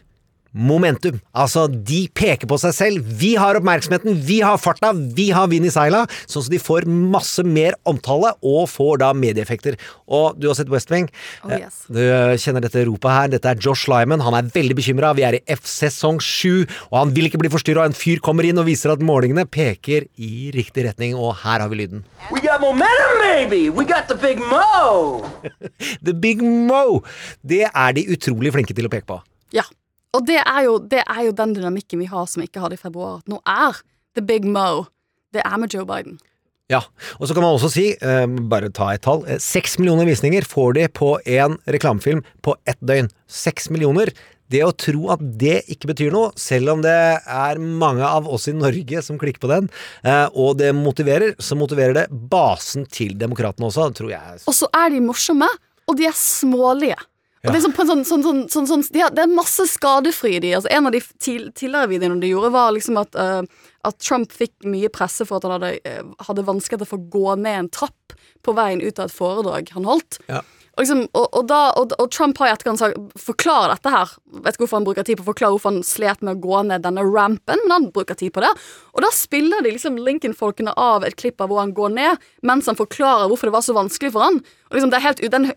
momentum. Altså, de peker på seg selv. Vi har oppmerksomheten, vi har farta, vi har vind i seila, sånn at de får masse mer omtale og får da medieeffekter. Og du har sett West Wing. Oh, Eh, yes. Du kjenner dette ropet her. Dette er Josh Lyman. Han er veldig bekymra. Vi er i F-sesong sju, og han vil ikke bli forstyrra. En fyr kommer inn og viser at målingene peker i riktig retning, og her har vi lyden. We got momentum, baby. We got the big mo. The Big Mo! Det er de utrolig flinke til å peke på. Ja. Og det er, jo, det er jo den dynamikken vi har som vi ikke hadde i februar. At nå er the big mo. Det er med Joe Biden. Ja, og så kan man også si, eh, bare ta et tall, eh, seks millioner visninger får de på en reklamefilm på ett døgn. Seks millioner. Det å tro at det ikke betyr noe, selv om det er mange av oss i Norge som klikker på den, eh, og det motiverer, så motiverer det basen til demokratene også, tror jeg. Og så er de morsomme, og de er smålige. Og det er sånn, sånn, sånn, sånn, sånn, de har, Det er masse skadefrie de. Altså, en av de tidligere videoene de gjorde, var liksom at, uh, at Trump fikk mye presse for at han hadde, uh, hadde vanskeligheter for å gå ned en trapp på veien ut av et foredrag han holdt. Ja. Og, liksom, og, og, da, og, Trump har i etterkant sagt forklare dette her. Vet ikke hvorfor han bruker tid på å forklare hvorfor han slet med å gå ned denne rampen, men han bruker tid på det. Og da spiller de liksom Lincoln-folkene av et klipp av hvor han går ned, mens han forklarer hvorfor det var så vanskelig for han. Og liksom, helt, den,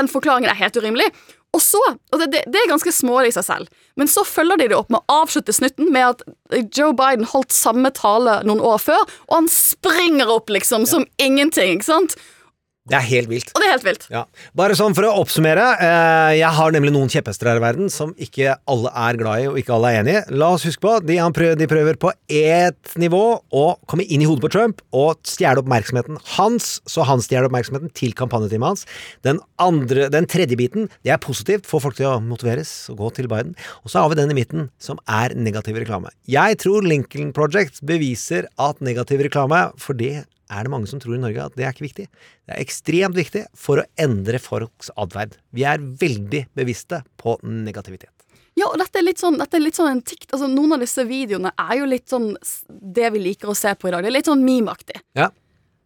den forklaringen er helt urimelig. Og så, og det, det, det er ganske smålig i seg selv, men så følger de det opp med å avslutte snutten med at Joe Biden holdt samme tale noen år før, og han springer opp liksom som ingenting, ikke sant? Det er helt vilt. Og det er helt vilt. Ja. Bare sånn for å oppsummere. Eh, jeg har nemlig noen kjepphester her i verden som ikke alle er glad i, og ikke alle er enig i. La oss huske på de, prøver, de prøver på ett nivå å komme inn i hodet på Trump og stjele oppmerksomheten hans, så han stjeler oppmerksomheten til kampanjeteamet hans. Den, andre, den tredje biten, det er positivt, får folk til å motiveres og gå til Biden. Og så har vi den i midten, som er negativ reklame. Jeg tror Lincoln Project beviser at negativ reklame, for det er det mange som tror i Norge at det er ikke viktig. Det er ekstremt viktig for å endre folks atferd. Vi er veldig bevisste på negativitet. Ja, og dette er litt sånn, er litt sånn en tikt, altså Noen av disse videoene er jo litt sånn det vi liker å se på i dag. Det er litt sånn meme-aktig. Ja.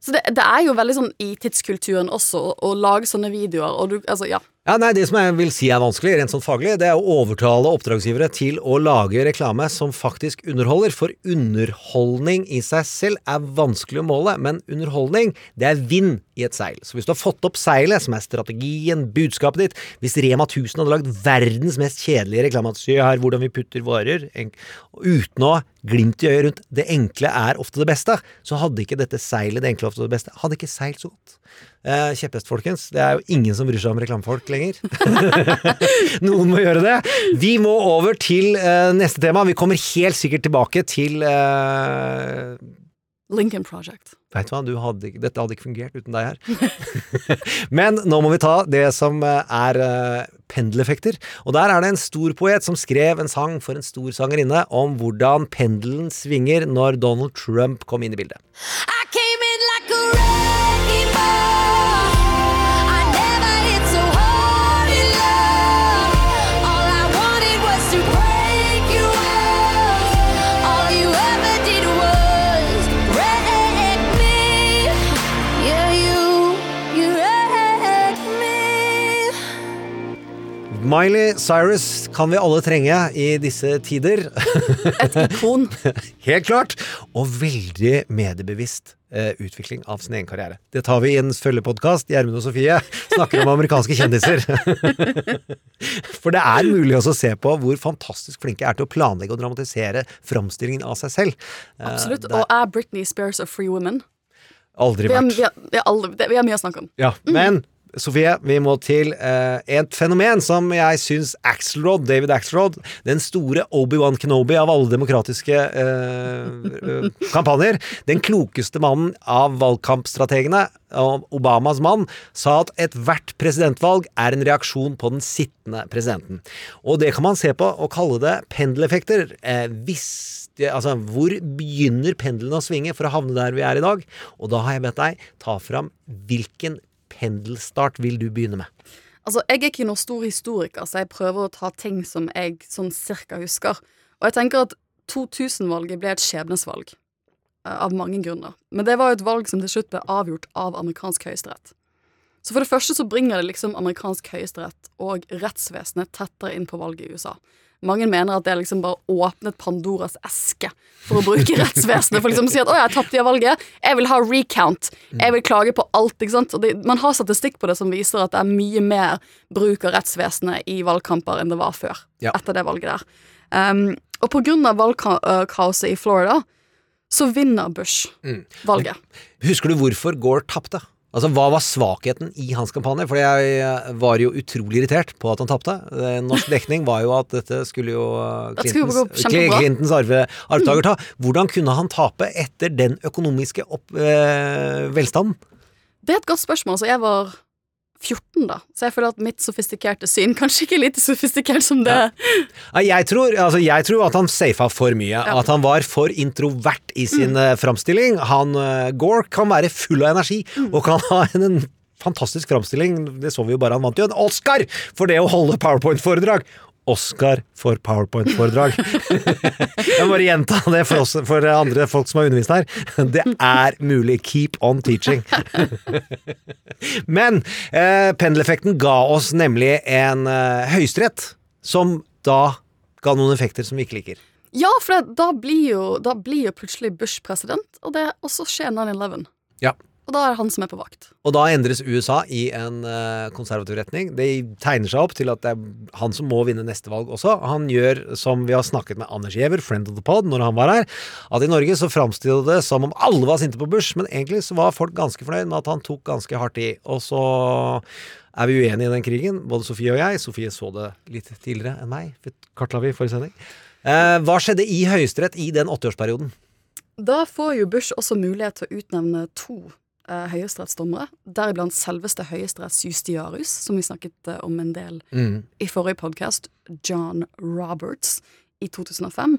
Så det, det er jo veldig sånn i tidskulturen også å lage sånne videoer, og du Altså, ja. Ja, nei, Det som jeg vil si er vanskelig, rent sånn faglig, det er å overtale oppdragsgivere til å lage reklame som faktisk underholder. For underholdning i seg selv er vanskelig å måle, men underholdning, det er vind i et seil. Så hvis du har fått opp seilet, som er strategien, budskapet ditt Hvis Rema 1000 hadde lagd verdens mest kjedelige reklame, se her hvordan vi putter varer, en- uten å glimt i øyet rundt det enkle er ofte det beste, så hadde ikke dette seilet det enkle ofte det beste, hadde ikke seilt så godt. Eh, kjepphest, folkens. Det er jo ingen som bryr seg om reklamefolk lenger. Noen må gjøre det. Vi må over til eh, neste tema. Vi kommer helt sikkert tilbake til eh, Lincoln Project. Vet du hva, du hadde, dette hadde ikke fungert uten deg her. Men nå må vi ta det som eh, er eh, pendeleffekter. Og der er det en stor poet som skrev en sang for en stor sangerinne om hvordan pendelen svinger når Donald Trump kom inn i bildet. I Miley Cyrus kan vi alle trenge i disse tider. Et ikon. Helt klart. Og veldig mediebevisst eh, utvikling av sin egen karriere. Det tar vi i en følgepodkast. Gjermund og Sofie snakker om amerikanske kjendiser. For det er mulig også å se på hvor fantastisk flinke er til å planlegge og dramatisere framstillingen av seg selv. Eh, Absolutt. det er Og er Britney Spears a Free woman? aldri Vi har, vært. vi, har, vi, har det, vi har mye å snakke om. Ja, men Sofie, vi må til eh, et fenomen som jeg syns Axelrod, David Axelrod, den store Obi-Wan Kenobi av alle demokratiske eh, eh, kampanjer, den klokeste mannen av valgkampstrategene, Obamas mann, sa at ethvert presidentvalg er en reaksjon på den sittende presidenten. Og det kan man se på og kalle det pendeleffekter. Eh, hvis det- Altså, hvor begynner pendelen å svinge for å havne der vi er i dag? Og da har jeg bedt deg ta fram hvilken pendelstart vil du begynne med? Altså, Jeg er ikke noen stor historiker, så jeg prøver å ta ting som jeg sånn cirka husker. Og jeg tenker at 2000-valget ble et skjebnesvalg. eh, Av mange grunner. Men det var jo et valg som til slutt ble avgjort av amerikansk høyesterett. Så for det første så bringer det liksom amerikansk høyesterett og rettsvesenet tettere inn på valget i USA. Mange mener at det liksom bare åpnet Pandoras eske for å bruke rettsvesenet for liksom å si at 'å, jeg tapte i valget', jeg vil ha recount, jeg vil klage på alt', ikke sant. Det, man har statistikk på det som viser at det er mye mer bruk av rettsvesenet i valgkamper enn det var før, Ja. etter det valget der. Um, og på grunn av valgkaoset i Florida, så vinner Bush valget. Husker du hvorfor Gore tapte? Altså, Hva var svakheten i hans kampanje? For jeg eh, var jo utrolig irritert på at han tapte. Eh, Norsk dekning var jo at dette skulle jo Clintons, Dette skulle Clintons. Clintons arve, arvtaker ta. Hvordan kunne han tape etter den økonomiske opp, eh, velstanden? Det er et godt spørsmål. Så jeg var 14 da, så jeg føler at mitt sofistikerte syn kanskje ikke er like sofistikert som det. Ja. Jeg tror, altså, jeg tror at han safa for mye. Ja. At han var for introvert i sin mm. framstilling. Han eh, Gore kan være full av energi og kan ha en, en fantastisk framstilling. Det så vi jo bare. Han vant jo en Oscar for det å holde powerpoint-foredrag. Oscar for powerpoint-foredrag. jeg må bare gjenta det for, oss, for andre folk som har undervist her. Det er mulig. Keep on teaching. Men eh, pendeleffekten ga oss nemlig en eh, høyesterett som da ga noen effekter som vi ikke liker. Ja, for det, da, blir jo, da blir jo plutselig Bush president, og, det, og så skjer 9-11. Ja. Og da er han som er på vakt. Og da endres USA i en eh, konservativ retning. Det tegner seg opp til at det er han som må vinne neste valg også. Han gjør som vi har snakket med Anders Giæver, friend of the pod, når han var her, at i Norge så framstilte det som om alle var sinte på Bush, men egentlig så var folk ganske fornøyd med at han tok ganske hardt i. Og så er vi uenige i den krigen, både Sofie og jeg. Sofie så det litt tidligere enn meg, kartla vi forrige sending. Eh, hva skjedde i Høyesterett i den åtteårsperioden? Da får jo Bush også mulighet til å utnevne to eh, høyesterettsdommere, deriblant selveste høyesterettsjustiarius, som vi snakket eh, om en del i forrige podkast, John Roberts, i 2005,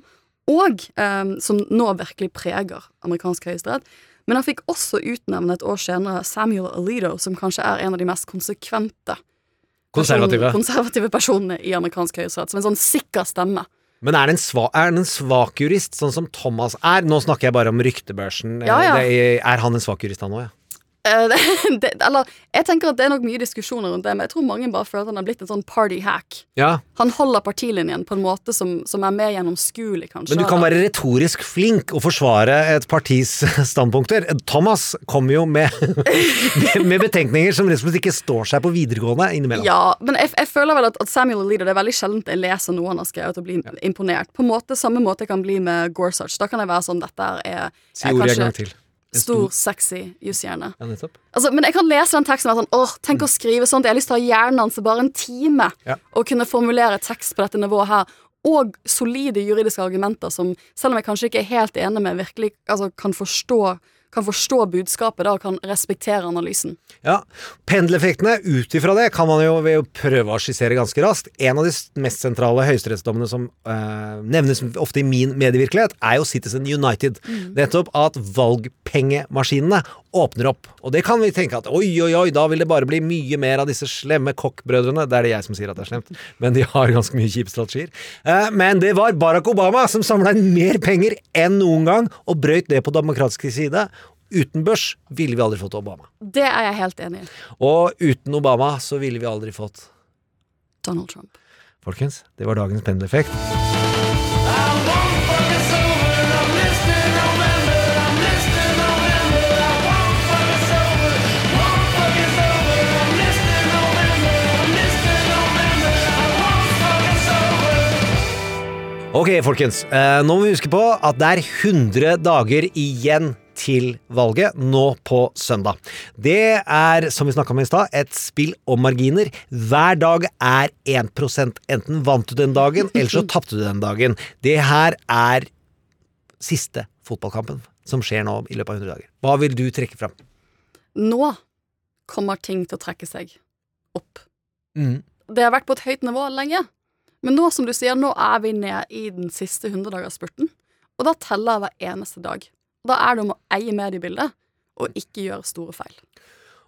og eh, som nå virkelig preger amerikansk høyesterett. Men han fikk også utnevne et år senere Samuel Alito, som kanskje er en av de mest konsekvente Konservative. person- konservative personene i amerikansk høyesterett, som en sånn sikker stemme. Men er det en, er en svak jurist, sånn som Thomas er? Nå snakker jeg bare om ryktebørsen. Ja, ja. Det, er han en svak jurist, han òg, ja? Eh, det, eller, jeg tenker at det er nok mye diskusjoner rundt det, men jeg tror mange bare føler at han er blitt en sånn party hack. ja? Han holder partilinjen på en måte som, som er mer gjennomskuelig, kanskje. Men du kan eller- være retorisk flink og forsvare et partis standpunkter. Thomas kommer jo med, med, med betenkninger som rett og slett ikke står seg på videregående innimellom. Ja, men jeg, jeg føler vel at, at Samuel Leader Det er veldig sjelden jeg leser noe han har skrevet og blir imponert. På en måte, Samme måte jeg kan bli med Gorsuch. Da kan jeg være sånn Dette er Si ordet en gang til. Stor, sexy jusshjerne. Ja. Altså, men jeg kan lese den teksten og være sånn Åh, tenk å skrive sånt. Jeg har lyst til å ha hjernen hans bare en time. Ja. Og kunne formulere tekst på dette nivået her. Og solide juridiske argumenter som, selv om jeg kanskje ikke er helt enig med, virkelig altså, kan forstå kan forstå budskapet da, og kan respektere analysen. Ja, Pendeleffektene ut ifra det kan man jo ved å prøve å skissere ganske raskt. En av de mest sentrale høyesterettsdommene som eh, nevnes ofte i min medievirkelighet, er jo Citizen United. Nettopp at valgpengemaskinene åpner opp. Og det kan vi tenke at oi, oi, oi, da vil det bare bli mye mer av disse slemme kokkbrødrene. Det er det jeg som sier at det er slemt, men de har ganske mye kjipe strategier. Eh, men det var Barack Obama som samla inn mer penger enn noen gang, og brøyt det på demokratisk side. Uten børs ville vi aldri fått Obama. Det er jeg helt enig i. Og uten Obama så ville vi aldri fått Donald Trump. Folkens, det var dagens pendeleffekt. Ok, folkens. Eh, nå må vi huske på at det er 100 dager igjen til valget, nå på søndag. Det er, som vi snakka om i stad, et spill om marginer. Hver dag er 1% Enten vant du den dagen, eller så tapte du den dagen. Det her er siste fotballkampen som skjer nå i løpet av 100 dager. Hva vil du trekke fram? Nå kommer ting til å trekke seg opp. Mm. Det har vært på et høyt nivå lenge. Men nå, som du sier, nå er vi ned i den siste 100-dagersspurten. Og da teller hver eneste dag. Da er det om å eie mediebildet og ikke gjøre store feil.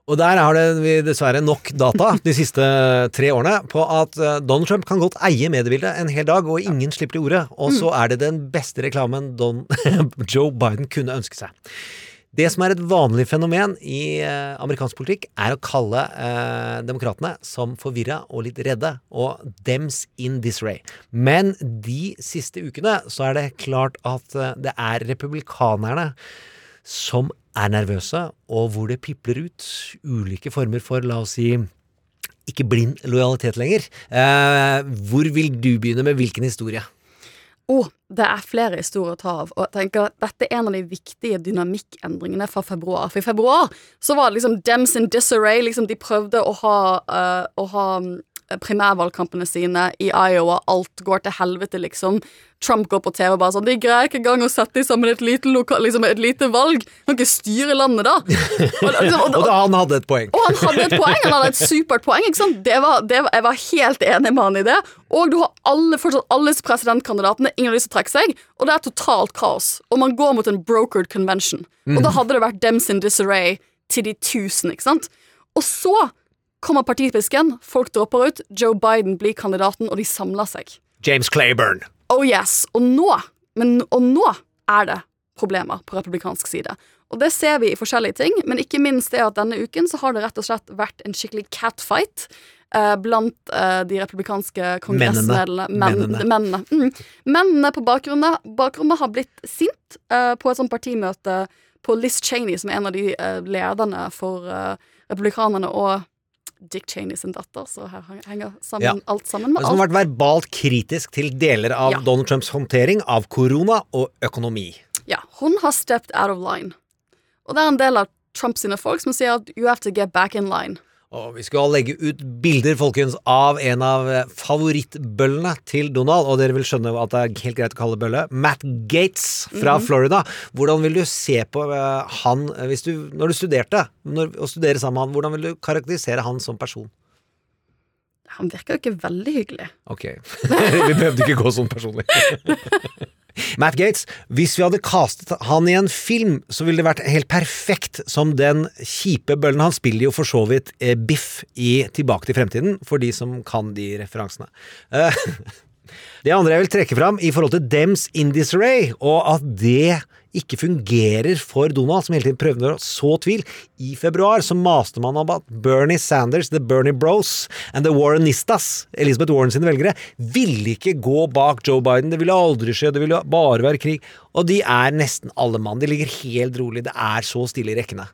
Og der har vi dessverre nok data de siste tre årene på at eh, Donald Trump kan godt eie mediebildet en hel dag, og ingen slipper til ordet. Og så er det den beste reklamen Don Joe Biden kunne ønske seg. Det som er et vanlig fenomen i eh, amerikansk politikk, er å kalle eh, demokratene som forvirra og litt redde, og dems in disarray. Men de siste ukene så er det klart at eh, det er republikanerne som er nervøse, og hvor det pipler ut ulike former for, la oss si, ikke blind lojalitet lenger. Eh, hvor vil du begynne med hvilken historie? Og det er flere historier å ta av, og jeg tenker at dette er en av de viktige dynamikkendringene fra februar. For i februar så var det liksom Dems in disarray. Liksom de prøvde å ha, uh, å ha mm, primærvalgkampene sine i Iowa. Alt går til helvete, liksom. Trump går på TV og bare sånn De greier ikke engang å sette sammen et lite, loka, liksom et lite valg. Kan ikke styre landet, da. Og, og, og, Og da han hadde et poeng. og han hadde et poeng, han hadde et supert poeng. ikke sant? Det var, det var, jeg var helt enig med han i det. Og du har alle, fortsatt alle presidentkandidatene, ingen har lyst til å trekke seg, og det er totalt kaos. Og man går mot en brokered convention. Og da hadde det vært Dems in disarray til de tusen, ikke sant? Og så kommer partipisken, folk dropper ut, Joe Biden blir kandidaten, og de samler seg. James Claiborne. Oh yes, og nå, men, og nå er det problemer på republikansk side. Og det ser vi i forskjellige ting, men ikke minst det at denne uken så har det rett og slett vært en skikkelig catfight eh, blant eh, de republikanske kongressmedlemmene. Mennene. Men, mennene. Mm. Mennene på bakrommet, bakrommet har blitt sint eh, på et sånt partimøte på Liz Cheney, som er en av de eh, lederne for eh, republikanerne, og Dick Cheney sin datter, så her henger sammen, Ja. alt sammen med alt. som har vært verbalt kritisk til deler av Ja. Donald Trumps håndtering av korona og økonomi. Ja, hun har stepped out of line. Og det er en del av Trumps folk som sier at you have to get back in line. Og vi skal legge ut bilder, folkens, av en av eh, favorittbøllene til Donald, og dere vil skjønne at det er helt greit å kalle bølle. Matt Gates fra Florida. Hvordan vil du se på eh, han eh, hvis du, når du studerte, når, og studerer sammen med han, hvordan vil du karakterisere han som person? Han virker jo ikke veldig hyggelig. Ok, vi behøvde ikke gå sånn personlig. Matt Gates, hvis vi hadde castet han i en film, så ville det vært helt perfekt som den kjipe bøllen. Han spiller jo for så vidt eh, Biff i Tilbake til fremtiden, for de som kan de referansene. Eh, det andre jeg vil trekke fram i forhold til Dems in disarray, og at det ikke fungerer for Donald, som hele tiden prøvde å så tvil. I februar så maste man om at Bernie Sanders, the Bernie Bros and the Warrenistas, Elizabeth Warren sine velgere, ville ikke gå bak Joe Biden. Det ville aldri skje, det ville bare være krig. Og de er nesten alle mann. De ligger helt rolig. Det er så stille i rekkene.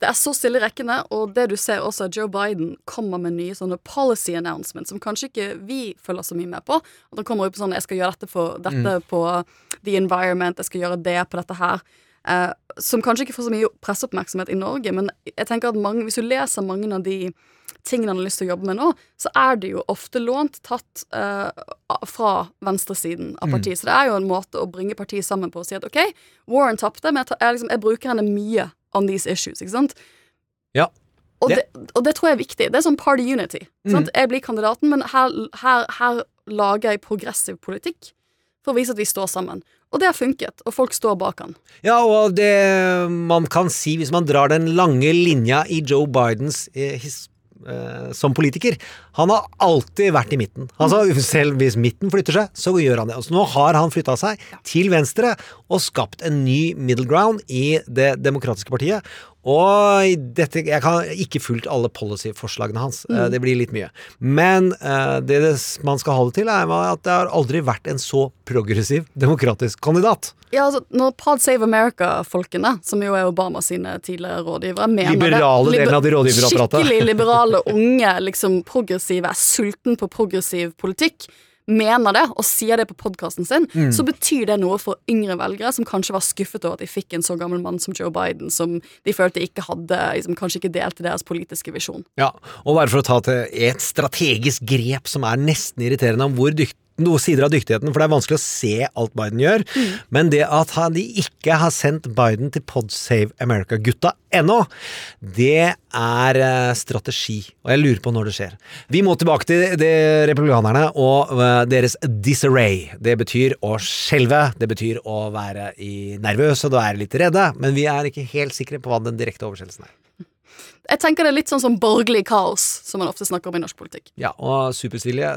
Det er så stille i rekkene, og det du ser også at Joe Biden kommer med nye sånne policy announcements som kanskje ikke vi følger så mye med på. At han kommer opp på sånn 'Jeg skal gjøre dette, for, dette på the environment, jeg skal gjøre det på dette her'. eh, som kanskje ikke får så mye presseoppmerksomhet i Norge, men jeg tenker at mange, hvis du leser mange av de tingene han har lyst til å jobbe med nå, så er det jo ofte lånt tatt eh, fra venstresiden av partiet. Så det er jo en måte å bringe partiet sammen på og si at OK, Warren tapte, men jeg, tar, jeg, liksom, jeg bruker henne mye on these issues, ikke sant? Ja. Og Det- det, og det tror jeg er viktig. Det er sånn party unity. Sant? Jeg blir kandidaten, men her, her, her lager jeg progressiv politikk for å vise at vi står sammen. Og det har funket, og folk står bak han. Ja, og det man kan si, hvis man drar den lange linja i Joe Bidens eh, his, eh, som politiker Han har alltid vært i midten. Altså, selv hvis midten flytter seg, så gjør han det. Altså, nå har han flytta seg til venstre og skapt en ny middle ground i Det demokratiske partiet. Og dette, Jeg har ikke fulgt alle policy-forslagene hans, Mm. det blir litt mye. Men eh, det man skal ha det til, er at det har aldri vært en så progressiv demokratisk kandidat. Ja, altså, når Pod Save America-folkene, som jo er Obama sine tidligere rådgivere, Liberale delen av de rådgiverapparatet. Skikkelig liberale, unge, liksom progressive, er sulten på progressiv politikk, mener det og sier det på podkasten sin, Mm. så betyr det noe for yngre velgere som kanskje var skuffet over at de fikk en så gammel mann som Joe Biden, som de følte ikke hadde liksom, Kanskje ikke delte deres politiske visjon. Ja, og bare for å ta til et strategisk grep som er nesten irriterende om hvor dykt noen sider av dyktigheten, for det er vanskelig å se alt Biden gjør, men det at han, de ikke har sendt Biden til Pod Save America-gutta ennå, det er eh, strategi, og jeg lurer på når det skjer. Vi må tilbake til de republikanerne og eh, deres disarray. Det betyr å skjelve, det betyr å være i nervøs, og være litt redde, men vi er ikke helt sikre på hva den direkte oversettelsen er. Jeg tenker det er litt sånn som borgerlig kaos, som man ofte snakker om i norsk politikk. Ja, og Super-Silje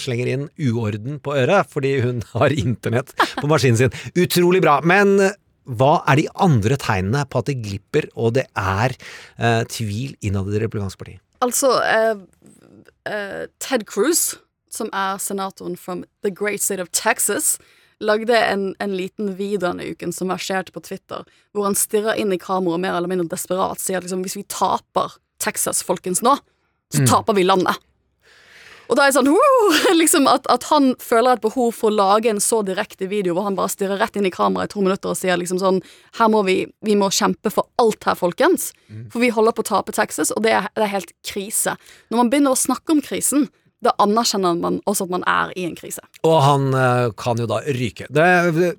slenger inn uorden på øret fordi hun har internett på maskinen sin. Utrolig bra. Men eh, hva er de andre tegnene på at det glipper og det er eh, tvil innad i det republikanske partiet? Altså, eh, eh, Ted Cruz, som er senatoren from the great state of Texas, lagde en, en liten video denne uken som verserte på Twitter, hvor han stirrer inn i kameraet mer eller mindre desperat sier at liksom, hvis vi taper Texas, folkens, nå, så taper vi landet. Og da er det sånn liksom at, at han føler et behov for å lage en så direkte video hvor han bare stirrer rett inn i kameraet i to minutter og sier liksom sånn Her må vi, vi må kjempe for alt her, folkens. For vi holder på å tape Texas, og det er, det er helt krise. Når man begynner å snakke om krisen, da anerkjenner man også at man er i en krise. Og han eh, kan jo da ryke.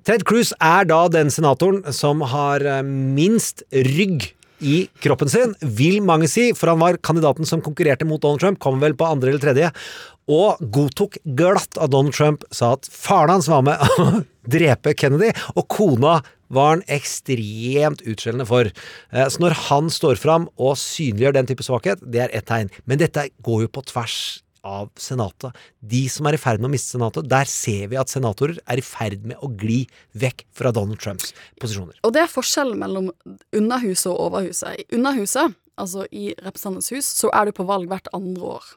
Ted Cruz er da den senatoren som har eh, minst rygg i kroppen sin, vil mange si, for han var kandidaten som konkurrerte mot Donald Trump, kom vel på andre eller tredje, og godtok glatt at Donald Trump sa at faren hans var med å drepe Kennedy, og kona var han ekstremt utskjellende for. Eh, Så når han står fram og synliggjør den type svakhet, det er ett tegn. Men dette går jo på tvers av Senatet. De som er i ferd med å miste Senatet, der ser vi at senatorer er i ferd med å gli vekk fra Donald Trumps posisjoner. Og det er forskjellen mellom Underhuset og Overhuset. I Underhuset, altså i Representantenes hus, så er du på valg hvert andre år.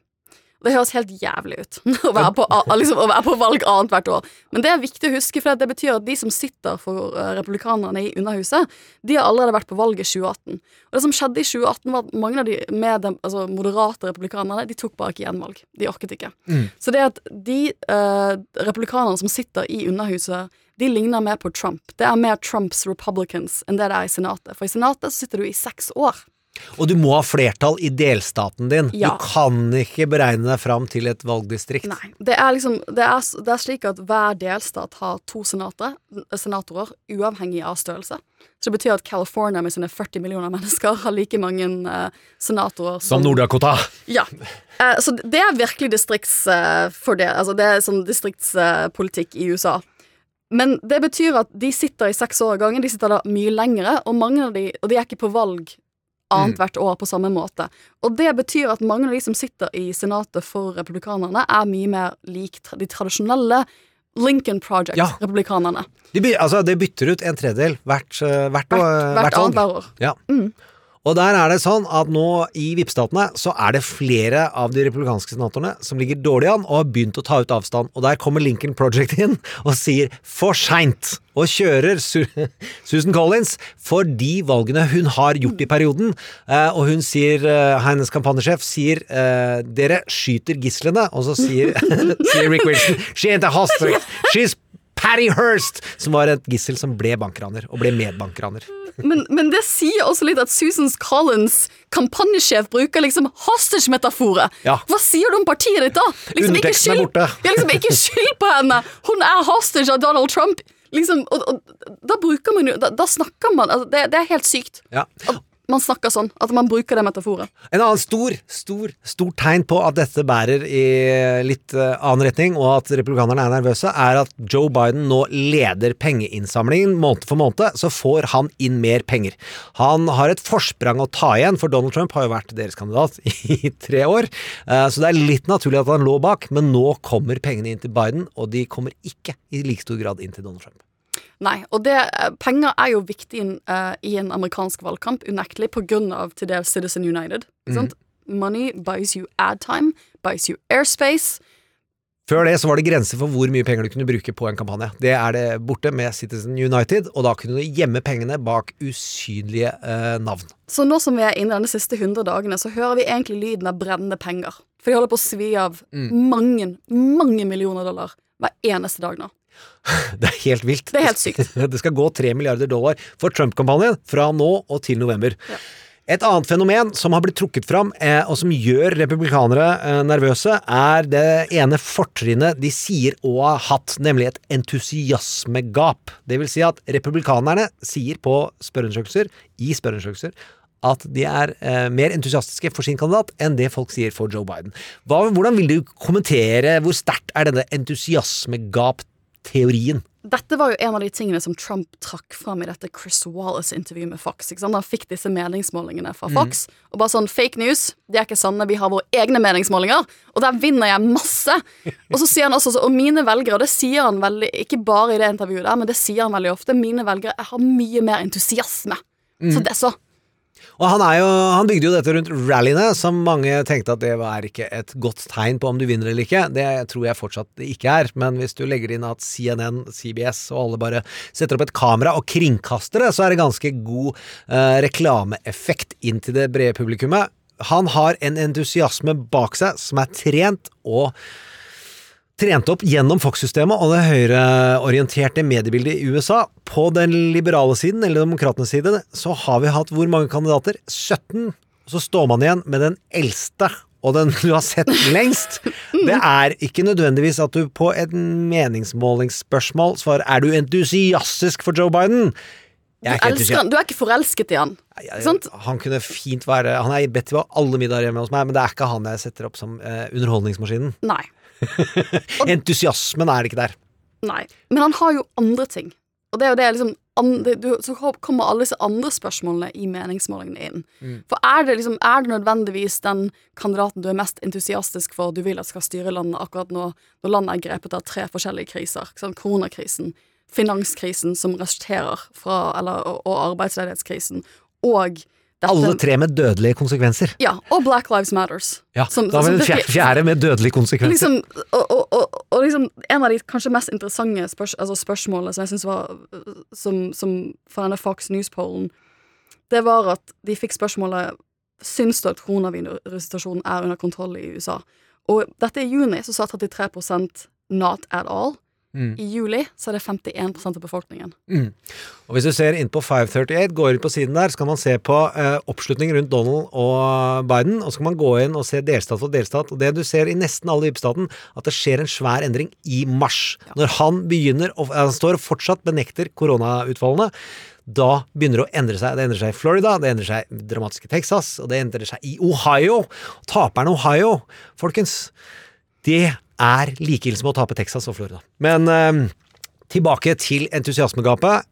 Det høres helt jævlig ut å være på, liksom, å være på valg annethvert år. Men det er viktig å huske, for det betyr at de som sitter for eh, republikanerne i Underhuset, de har allerede vært på valg i 2018. Og det som skjedde i 2018, var at mange av de med dem, altså moderate republikanerne, de tok bare ikke gjenvalg. De orket ikke. Så det at de eh, republikanerne som sitter i Underhuset, de ligner mer på Trump. Det er mer Trumps republicans enn det det er i Senatet. For i Senatet så sitter du i seks år. Og du må ha flertall i delstaten din. Ja. Du kan ikke beregne deg fram til et valgdistrikt. Nei. Det er liksom det er, det er slik at hver delstat har to senatorer, senatorer, uavhengig av størrelse. Så det betyr at California med sine 40 millioner mennesker har like mange uh, senatorer Som Nord-Dakota. Ja. Uh, så det er virkelig distriktsfordel. altså det er sånn distriktspolitikk i USA. Men det betyr at de sitter i seks år av gangen. De sitter da mye lengre, og mange av de, og de er ikke på valg annethvert år på samme måte. Og det betyr at mange av de som sitter i senatet for republikanerne, er mye mer lik de tradisjonelle Lincoln Project-republikanerne. De, altså, det bytter ut en tredjedel hvert, hvert, hvert, år- Hvert, hvert valg. annet hver år. Ja. Og der er det sånn at nå i VIP-statene så er det flere av de republikanske senatorene som ligger dårlig an og har begynt å ta ut avstand. Og der kommer Lincoln Project inn og sier 'for seint' og kjører Susan Collins for de valgene hun har gjort i perioden. Eh, og hun sier, eh, hennes kampanjesjef sier eh, 'dere skyter gislene', og så sier, sier Rick Wilson 'she ain't a hostage, she's Patty Hirst, som var et gissel som ble bankraner, og ble medbankraner. Men, men det sier også litt at Susan Collins, kampanjesjef, bruker liksom hostage-metaforet. Ja. Hva sier du om partiet ditt, da? Liksom, ikke skyld- liksom, ikke skyld på henne! Hun er hostage av Donald Trump. Liksom, og, og da bruker man jo Da, da snakker man altså, det, det er helt sykt. Ja. Man snakker sånn. At man bruker det metaforet. En annen stor, stor, stor tegn på at dette bærer i litt eh, annen retning, og at republikanerne er nervøse, er at Joe Biden nå leder pengeinnsamlingen måned for måned, så får han inn mer penger. Han har et forsprang å ta igjen, for Donald Trump har jo vært deres kandidat i tre år, eh, så det er litt naturlig at han lå bak, men nå kommer pengene inn til Biden, og de kommer ikke i like stor grad inn til Donald Trump. Nei, og det, eh, penger er jo viktig uh, i en amerikansk valgkamp, unektelig, på grunn av til dels Citizen United. Mm. sant? Money buys you ad time, buys you airspace. Før det så var det grenser for hvor mye penger du kunne bruke på en kampanje. Det er det borte med Citizen United, og da kunne du gjemme pengene bak usynlige eh, navn. Så nå som vi er inne i denne siste 100 dagene, så hører vi egentlig lyden av brennende penger. For de holder på å svi av mange, mange millioner dollar hver eneste dag nå. Det er helt vilt. Det er helt sykt. Det skal gå 3 milliarder dollar for Trump-kampanjen fra nå og til november. Et annet fenomen som har blitt trukket fram, eh, og som gjør republikanere eh, nervøse, er det ene fortrinnet de sier å ha hatt, nemlig et entusiasmegap. Det vil si at republikanerne sier på spørreundersøkelser, i spørreundersøkelser, at de er eh, mer entusiastiske for sin kandidat enn det folk sier for Joe Biden. Hva, hvordan vil du kommentere hvor sterkt er denne entusiasmegap-teorien? Dette var jo en av de tingene som Trump trakk fram i dette Chris Wallace-intervjuet med Fox. Ikke sant? Han fikk disse meningsmålingene fra Fox, og bare sånn fake news, de er ikke sanne, vi har våre egne meningsmålinger, og der vinner jeg masse. Og så sier han også, og mine velgere, og det sier han veldig, ikke bare i det intervjuet der, men det sier han veldig ofte, mine velgere jeg har mye mer entusiasme. Så det så. Og han, jo, han bygde jo dette rundt rallyene, som mange tenkte at det var ikke et godt tegn på om du vinner eller ikke. Det tror jeg fortsatt det ikke er, men hvis du legger inn at CNN, CBS og alle bare setter opp et kamera og kringkaster det, så er det ganske god eh, reklameeffekt inn til det brede publikummet. Han har en entusiasme bak seg som er trent og trent opp gjennom Fox-systemet og det høyreorienterte mediebildet i USA. På den liberale siden, eller demokratenes side, så har vi hatt hvor mange kandidater? 17. Og så står man igjen med den eldste. Og den du har sett lengst. Det er ikke nødvendigvis at du på et meningsmålingsspørsmål svarer Er du entusiastisk for Joe Biden? Er du, Elsker han, du er ikke forelsket i han. Jeg, jeg, Han kunne fint være Han er bedt til å ha alle middager hjemme hos meg, men det er ikke han jeg setter opp som eh, underholdningsmaskinen. Nei. Entusiasmen er ikke der. Nei. Men han har jo andre ting. Og det er jo det liksom andre, du, Så kommer alle disse andre spørsmålene i meningsmålingene inn. For er det liksom Er det nødvendigvis den kandidaten du er mest entusiastisk for, du vil at skal styre landet akkurat nå, når landet er grepet av tre forskjellige kriser? Sånn. Koronakrisen, finanskrisen som resulterer fra Eller og, og arbeidsledighetskrisen, og Alle tre med dødelige konsekvenser. Ja, og Black Lives Matters. Ja, Som- da har vi den fjerde, med dødelige konsekvenser. Liksom, og, og, og, og liksom en av de kanskje mest interessante spørs, altså spørsmålene som jeg synes var som, som fra denne Fox News-pollen, det var at de fikk spørsmålet Syns du at koronavirussituasjonen er under kontroll i USA? Og dette i juni så sa 33% not at all. Mm. I juli så er det 51% av befolkningen. Og hvis du ser inn på 538, går inn på siden der, så kan man se på eh, oppslutning rundt Donald og Biden, og så kan man gå inn og se delstat for delstat. Og det du ser i nesten alle dypstaten, at det skjer en svær endring i mars. Når han begynner og Han står og fortsatt benekter koronautfallene. Da begynner det å endre seg. Det endrer seg i Florida, det endrer seg dramatisk i Texas, og det endrer seg i Ohio. Taperen Ohio, folkens, det er like ille som å tape Texas og Florida. Men eh, tilbake til entusiasmegapet.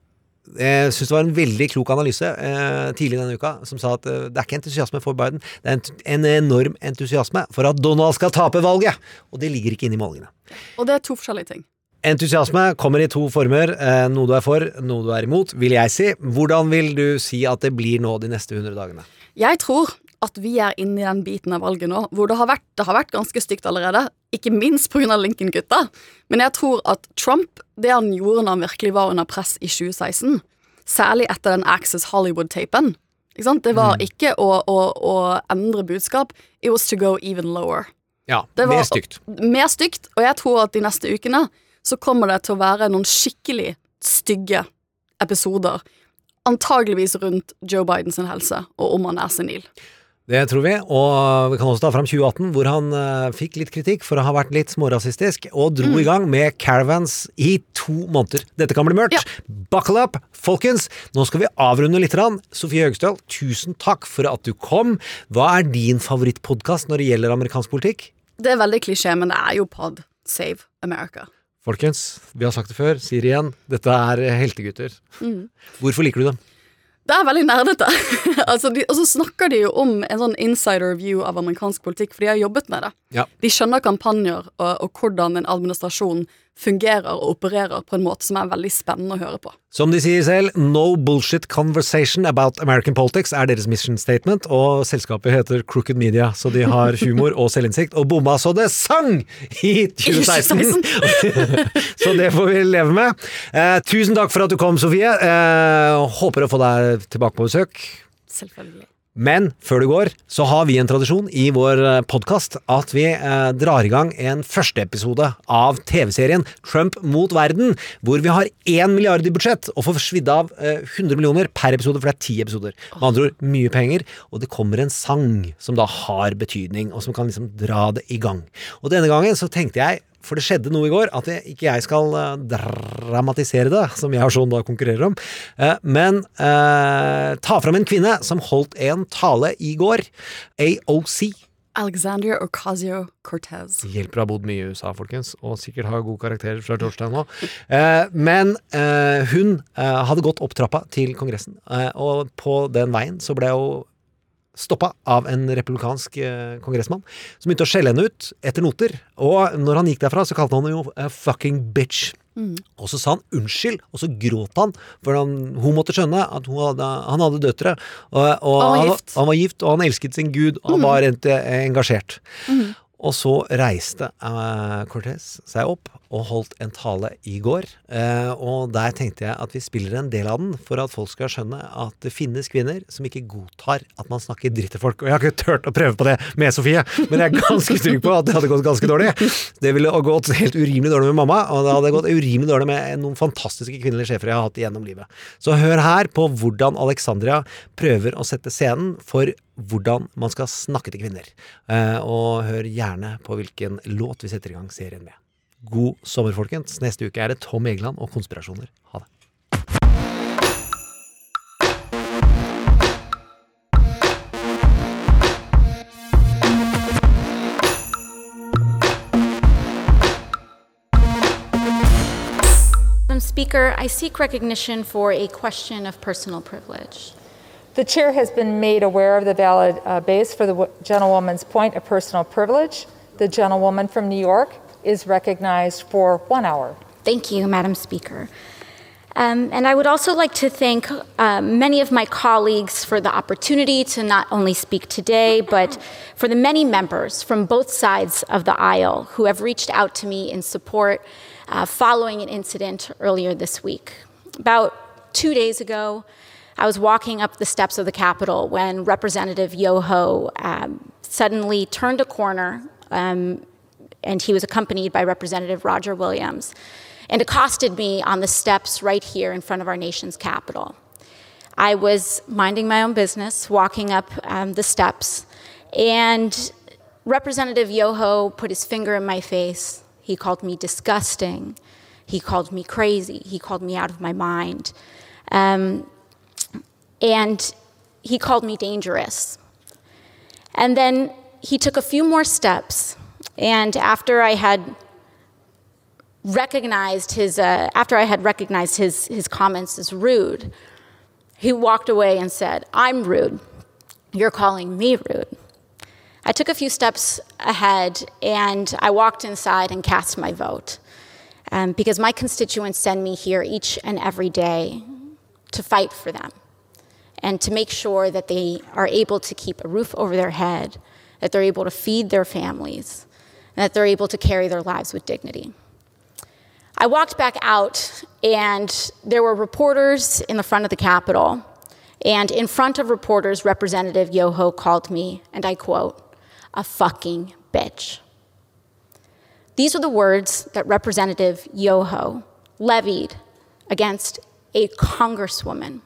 Jeg syns det var en veldig klok analyse eh, tidlig denne uka som sa at eh, det er ikke entusiasme for Biden, det er en, en enorm entusiasme for at Donald skal tape valget! Og det ligger ikke inne i målingene. Og det er to forskjellige ting. Entusiasme kommer i to former. Eh, noe du er for, noe du er imot, vil jeg si. Hvordan vil du si at det blir nå de neste 100 dagene? Jeg tror at vi er inne i den biten av valget nå hvor det har vært, det har vært ganske stygt allerede. Ikke minst pga. Lincoln-gutta. Men jeg tror at Trump, det han gjorde når han virkelig var under press i 2016, særlig etter den Access Hollywood-tapen? Det var ikke å, å, å endre budskap, it was to go even lower. Ja, Det var- mer stygt. Mer stygt, og jeg tror at de neste ukene så kommer det til å være noen skikkelig stygge episoder. Antageligvis rundt Joe Bidens helse, og om han er senil. Det tror vi, og vi kan også ta fram 2018, hvor han uh, fikk litt kritikk for å ha vært litt smårasistisk, og dro i gang med caravans i to måneder. Dette kan bli mørkt. Buckle up, folkens! Nå skal vi avrunde litt. grann. Sofie Høgestøl, tusen takk for at du kom. Hva er din favorittpodkast når det gjelder amerikansk politikk? Det er veldig klisjé, men det er jo pod Save America. Folkens, vi har sagt det før, sier igjen, dette er heltegutter. Hvorfor liker du dem? Det er veldig nerdete. altså de, og så snakker de jo om en sånn insider view av amerikansk politikk, for de har jobbet med det. Ja. De skjønner kampanjer og, og hvordan en administrasjon fungerer og opererer på en måte som er veldig spennende å høre på. Som de sier selv, no bullshit conversation about American politics er deres mission statement, og selskapet heter Crooked Media, så de har humor og selvinnsikt, og bomma så det sang i 2016! så det får vi leve med. Eh, tusen takk for at du kom, Sofie. Eh, håper å få deg tilbake på besøk. Selvfølgelig. Men før du går, så har vi en tradisjon i vår podkast at vi eh, drar i gang en førsteepisode av TV-serien Trump mot verden, hvor vi har én milliard i budsjett og får svidd av eh, 100 millioner per episode, for det er ti episoder. Med andre ord mye penger, og det kommer en sang som da har betydning, og som kan liksom dra det i gang. Og denne gangen så tenkte jeg for det skjedde noe i går, at jeg, ikke jeg skal eh, dramatisere det, som jeg og Sean da konkurrerer om, eh, men eh, ta fram en kvinne som holdt en tale i går. AOC. Alexandria Ocasio-Cortez. Hjelper å ha bodd mye i USA, folkens, og sikkert har gode karakterer fra Georgetown nå. Eh, men eh, hun eh, hadde gått opp trappa til Kongressen, eh, og på den veien så ble hun stoppa av en republikansk eh, kongressmann som begynte å skjelle henne ut etter noter. Og når han gikk derfra, så kalte han henne jo a fucking bitch. Og så sa han unnskyld, og så gråt han, for han, hun måtte skjønne at hadde, han hadde døtre. Og, og Han var han, gift. han var gift, og han elsket sin gud, og han var rent Mm. engasjert. Og så reiste eh, Cortez seg opp og holdt en tale i går. Eh, og der tenkte jeg at vi spiller en del av den for at folk skal skjønne at det finnes kvinner som ikke godtar at man snakker dritt til folk. Og jeg har ikke turt å prøve på det med Sofie, men jeg er ganske trygg på at det hadde gått ganske dårlig. Det ville gått helt urimelig dårlig med mamma, og det hadde gått urimelig dårlig med noen fantastiske kvinnelige sjefer jeg har hatt gjennom livet. Så hør her på hvordan Alexandria prøver å sette scenen for hvordan man skal snakke til kvinner. Eh, og hør gjerne på hvilken låt vi setter i gang serien med. God sommer, folkens. Neste uke er det Tom Egeland og konspirasjoner. Ha det. Speaker, I seek recognition for a question of personal privilege. The chair has been made aware of the valid uh, base for the gentlewoman's point of personal privilege. The gentlewoman from New York is recognized for one hour. Thank you, Madam Speaker. Um, and I would also like to thank uh, many of my colleagues for the opportunity to not only speak today, but for the many members from both sides of the aisle who have reached out to me in support uh, following an incident earlier this week. About two days ago, I was walking up the steps of the Capitol when Representative Yoho um, suddenly turned a corner, um, and he was accompanied by Representative Roger Williams, and accosted me on the steps right here in front of our nation's Capitol. I was minding my own business, walking up um, the steps, and Representative Yoho put his finger in my face. He called me disgusting. He called me crazy. He called me out of my mind. Um, and he called me dangerous. And then he took a few more steps, and after I had recognized his, uh, after I had recognized his, his comments as rude, he walked away and said, I'm rude. You're calling me rude. I took a few steps ahead and I walked inside and cast my vote um, because my constituents send me here each and every day to fight for them and to make sure that they are able to keep a roof over their head, that they're able to feed their families, and that they're able to carry their lives with dignity. I walked back out, and there were reporters in the front of the Capitol. And in front of reporters, Representative Yoho called me, and I quote, a fucking bitch. These are the words that Representative Yoho levied against a congresswoman.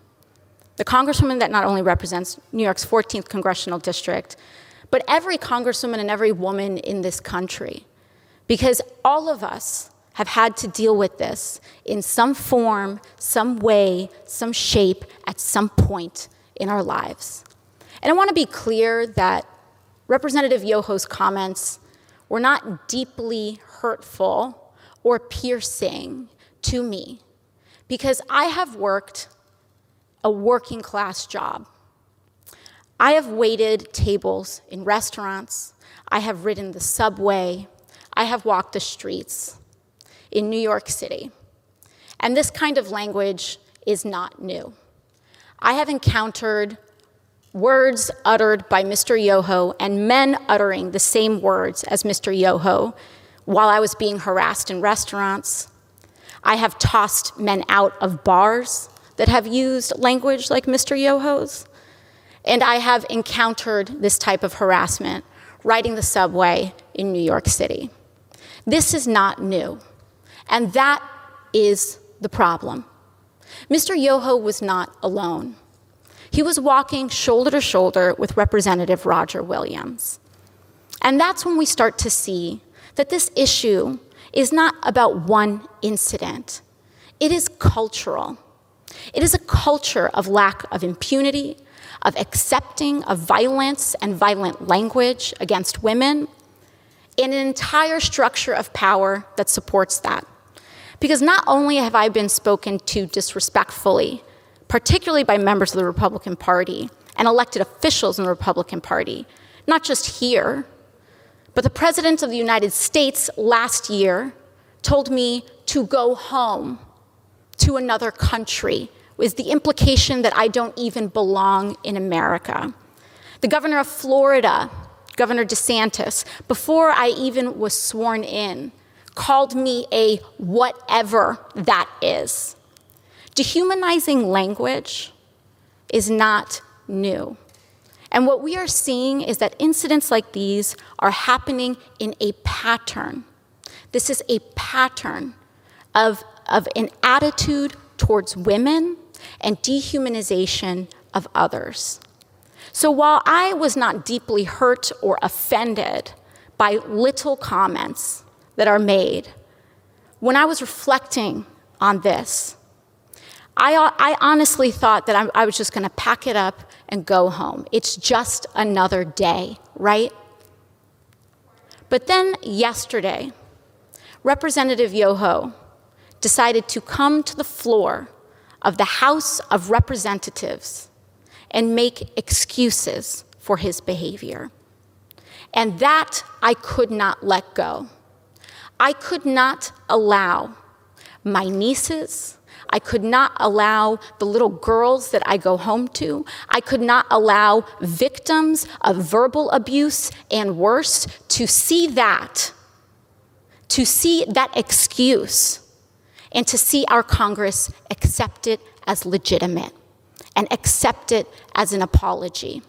The congresswoman that not only represents New York's 14th congressional district, but every congresswoman and every woman in this country. Because all of us have had to deal with this in some form, some way, some shape, at some point in our lives. And I want to be clear that Representative Yoho's comments were not deeply hurtful or piercing to me because I have worked a working class job. I have waited tables in restaurants, I have ridden the subway, I have walked the streets in New York City. And this kind of language is not new. I have encountered words uttered by Mr. Yoho and men uttering the same words as Mr. Yoho while I was being harassed in restaurants. I have tossed men out of bars that have used language like Mr. Yoho's. And I have encountered this type of harassment riding the subway in New York City. This is not new. And that is the problem. Mr. Yoho was not alone. He was walking shoulder to shoulder with Representative Roger Williams. And that's when we start to see that this issue is not about one incident, it is cultural. It is a culture of lack of impunity, of accepting of violence and violent language against women, and an entire structure of power that supports that. Because not only have I been spoken to disrespectfully, particularly by members of the Republican Party and elected officials in the Republican Party, not just here, but the President of the United States last year told me to go home to another country, with the implication that I don't even belong in America. The governor of Florida, Governor DeSantis, before I even was sworn in, called me a whatever that is. Dehumanizing language is not new. And what we are seeing is that incidents like these are happening in a pattern. This is a pattern of, of an attitude towards women and dehumanization of others. So while I was not deeply hurt or offended by little comments that are made, when I was reflecting on this, I, I honestly thought that I, I was just going to pack it up and go home. It's just another day, right? But then yesterday, Representative Yoho decided to come to the floor of the House of Representatives and make excuses for his behavior. And that I could not let go. I could not allow my nieces, I could not allow the little girls that I go home to. I could not allow victims of verbal abuse and worse to see that, to see that excuse, and to see our Congress accept it as legitimate and accept it as an apology,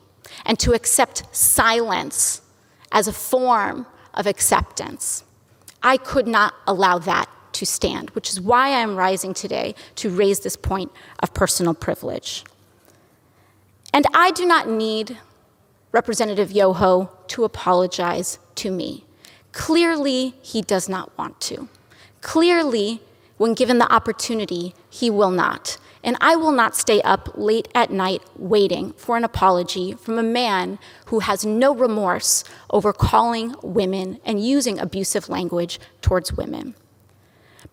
and to accept silence as a form of acceptance. I could not allow that to stand, which is why I am rising today to raise this point of personal privilege. And I do not need Representative Yoho to apologize to me. Clearly, he does not want to. Clearly, when given the opportunity, he will not. And I will not stay up late at night waiting for an apology from a man who has no remorse over calling women and using abusive language towards women.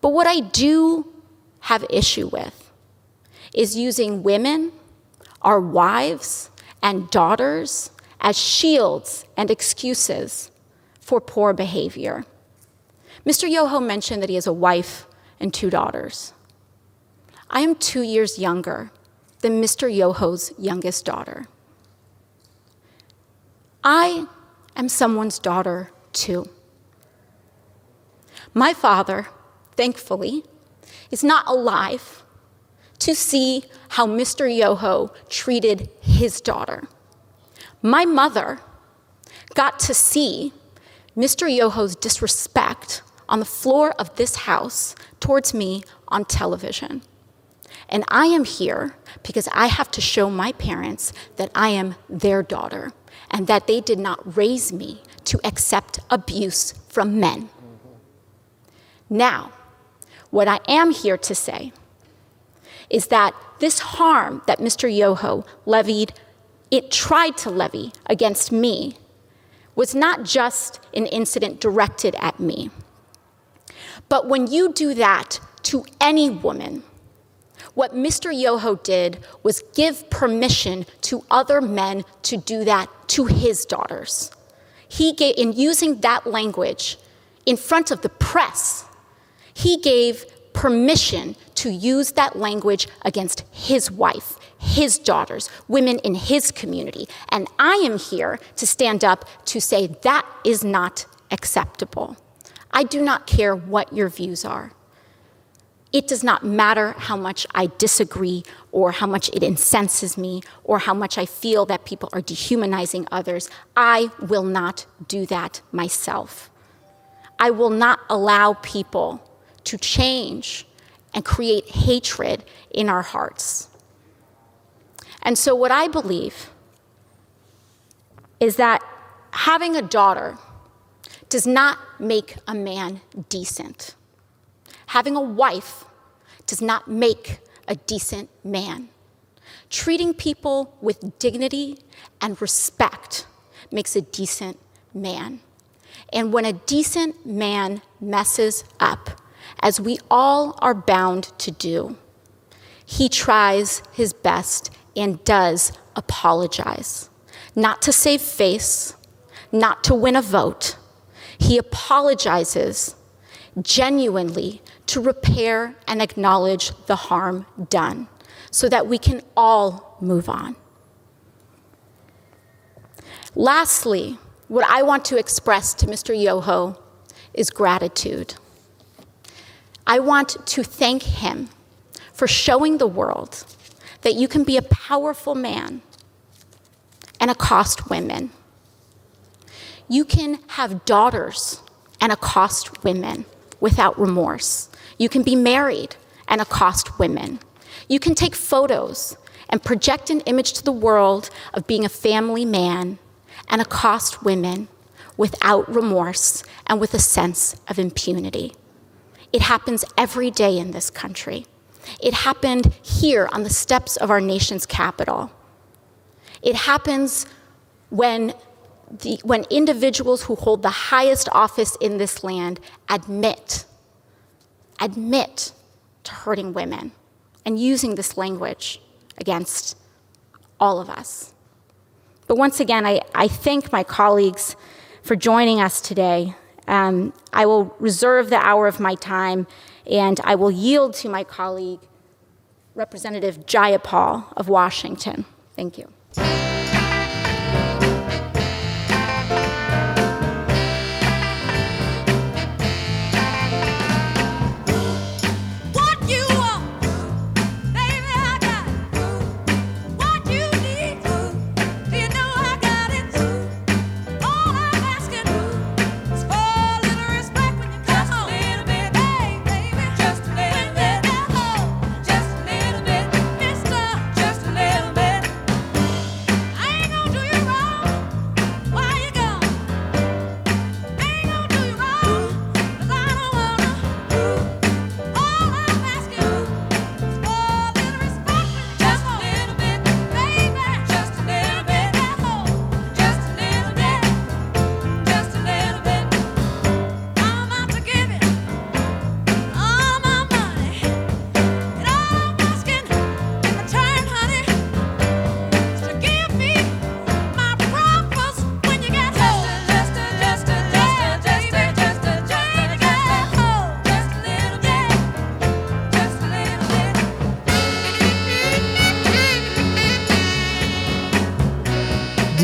But what I do have issue with is using women, our wives, and daughters as shields and excuses for poor behavior. Mr. Yoho mentioned that he has a wife and two daughters. I am two years younger than Mr. Yoho's youngest daughter. I am someone's daughter too. My father, thankfully, is not alive to see how Mr. Yoho treated his daughter. My mother got to see Mr. Yoho's disrespect on the floor of this house towards me on television. And I am here because I have to show my parents that I am their daughter and that they did not raise me to accept abuse from men. Now, what I am here to say is that this harm that Mr. Yoho levied, it tried to levy against me, was not just an incident directed at me. But when you do that to any woman, what Mr. Yoho did was give permission to other men to do that to his daughters. He gave, in using that language in front of the press, he gave permission to use that language against his wife, his daughters, women in his community. And I am here to stand up to say that is not acceptable. I do not care what your views are. It does not matter how much I disagree or how much it incenses me or how much I feel that people are dehumanizing others. I will not do that myself. I will not allow people to change and create hatred in our hearts. And so, what I believe is that having a daughter does not make a man decent. Having a wife does not make a decent man. Treating people with dignity and respect makes a decent man. And when a decent man messes up, as we all are bound to do, he tries his best and does apologize. Not to save face, not to win a vote. He apologizes genuinely to repair and acknowledge the harm done so that we can all move on. Lastly, what I want to express to Mr. Yoho is gratitude. I want to thank him for showing the world that you can be a powerful man and accost women. You can have daughters and accost women without remorse. You can be married and accost women. You can take photos and project an image to the world of being a family man and accost women without remorse and with a sense of impunity. It happens every day in this country. It happened here on the steps of our nation's capital. It happens when, the, when individuals who hold the highest office in this land admit, admit to hurting women and using this language against all of us. But once again, I, I thank my colleagues for joining us today. Um, I will reserve the hour of my time and I will yield to my colleague, Representative Jayapal of Washington. Thank you.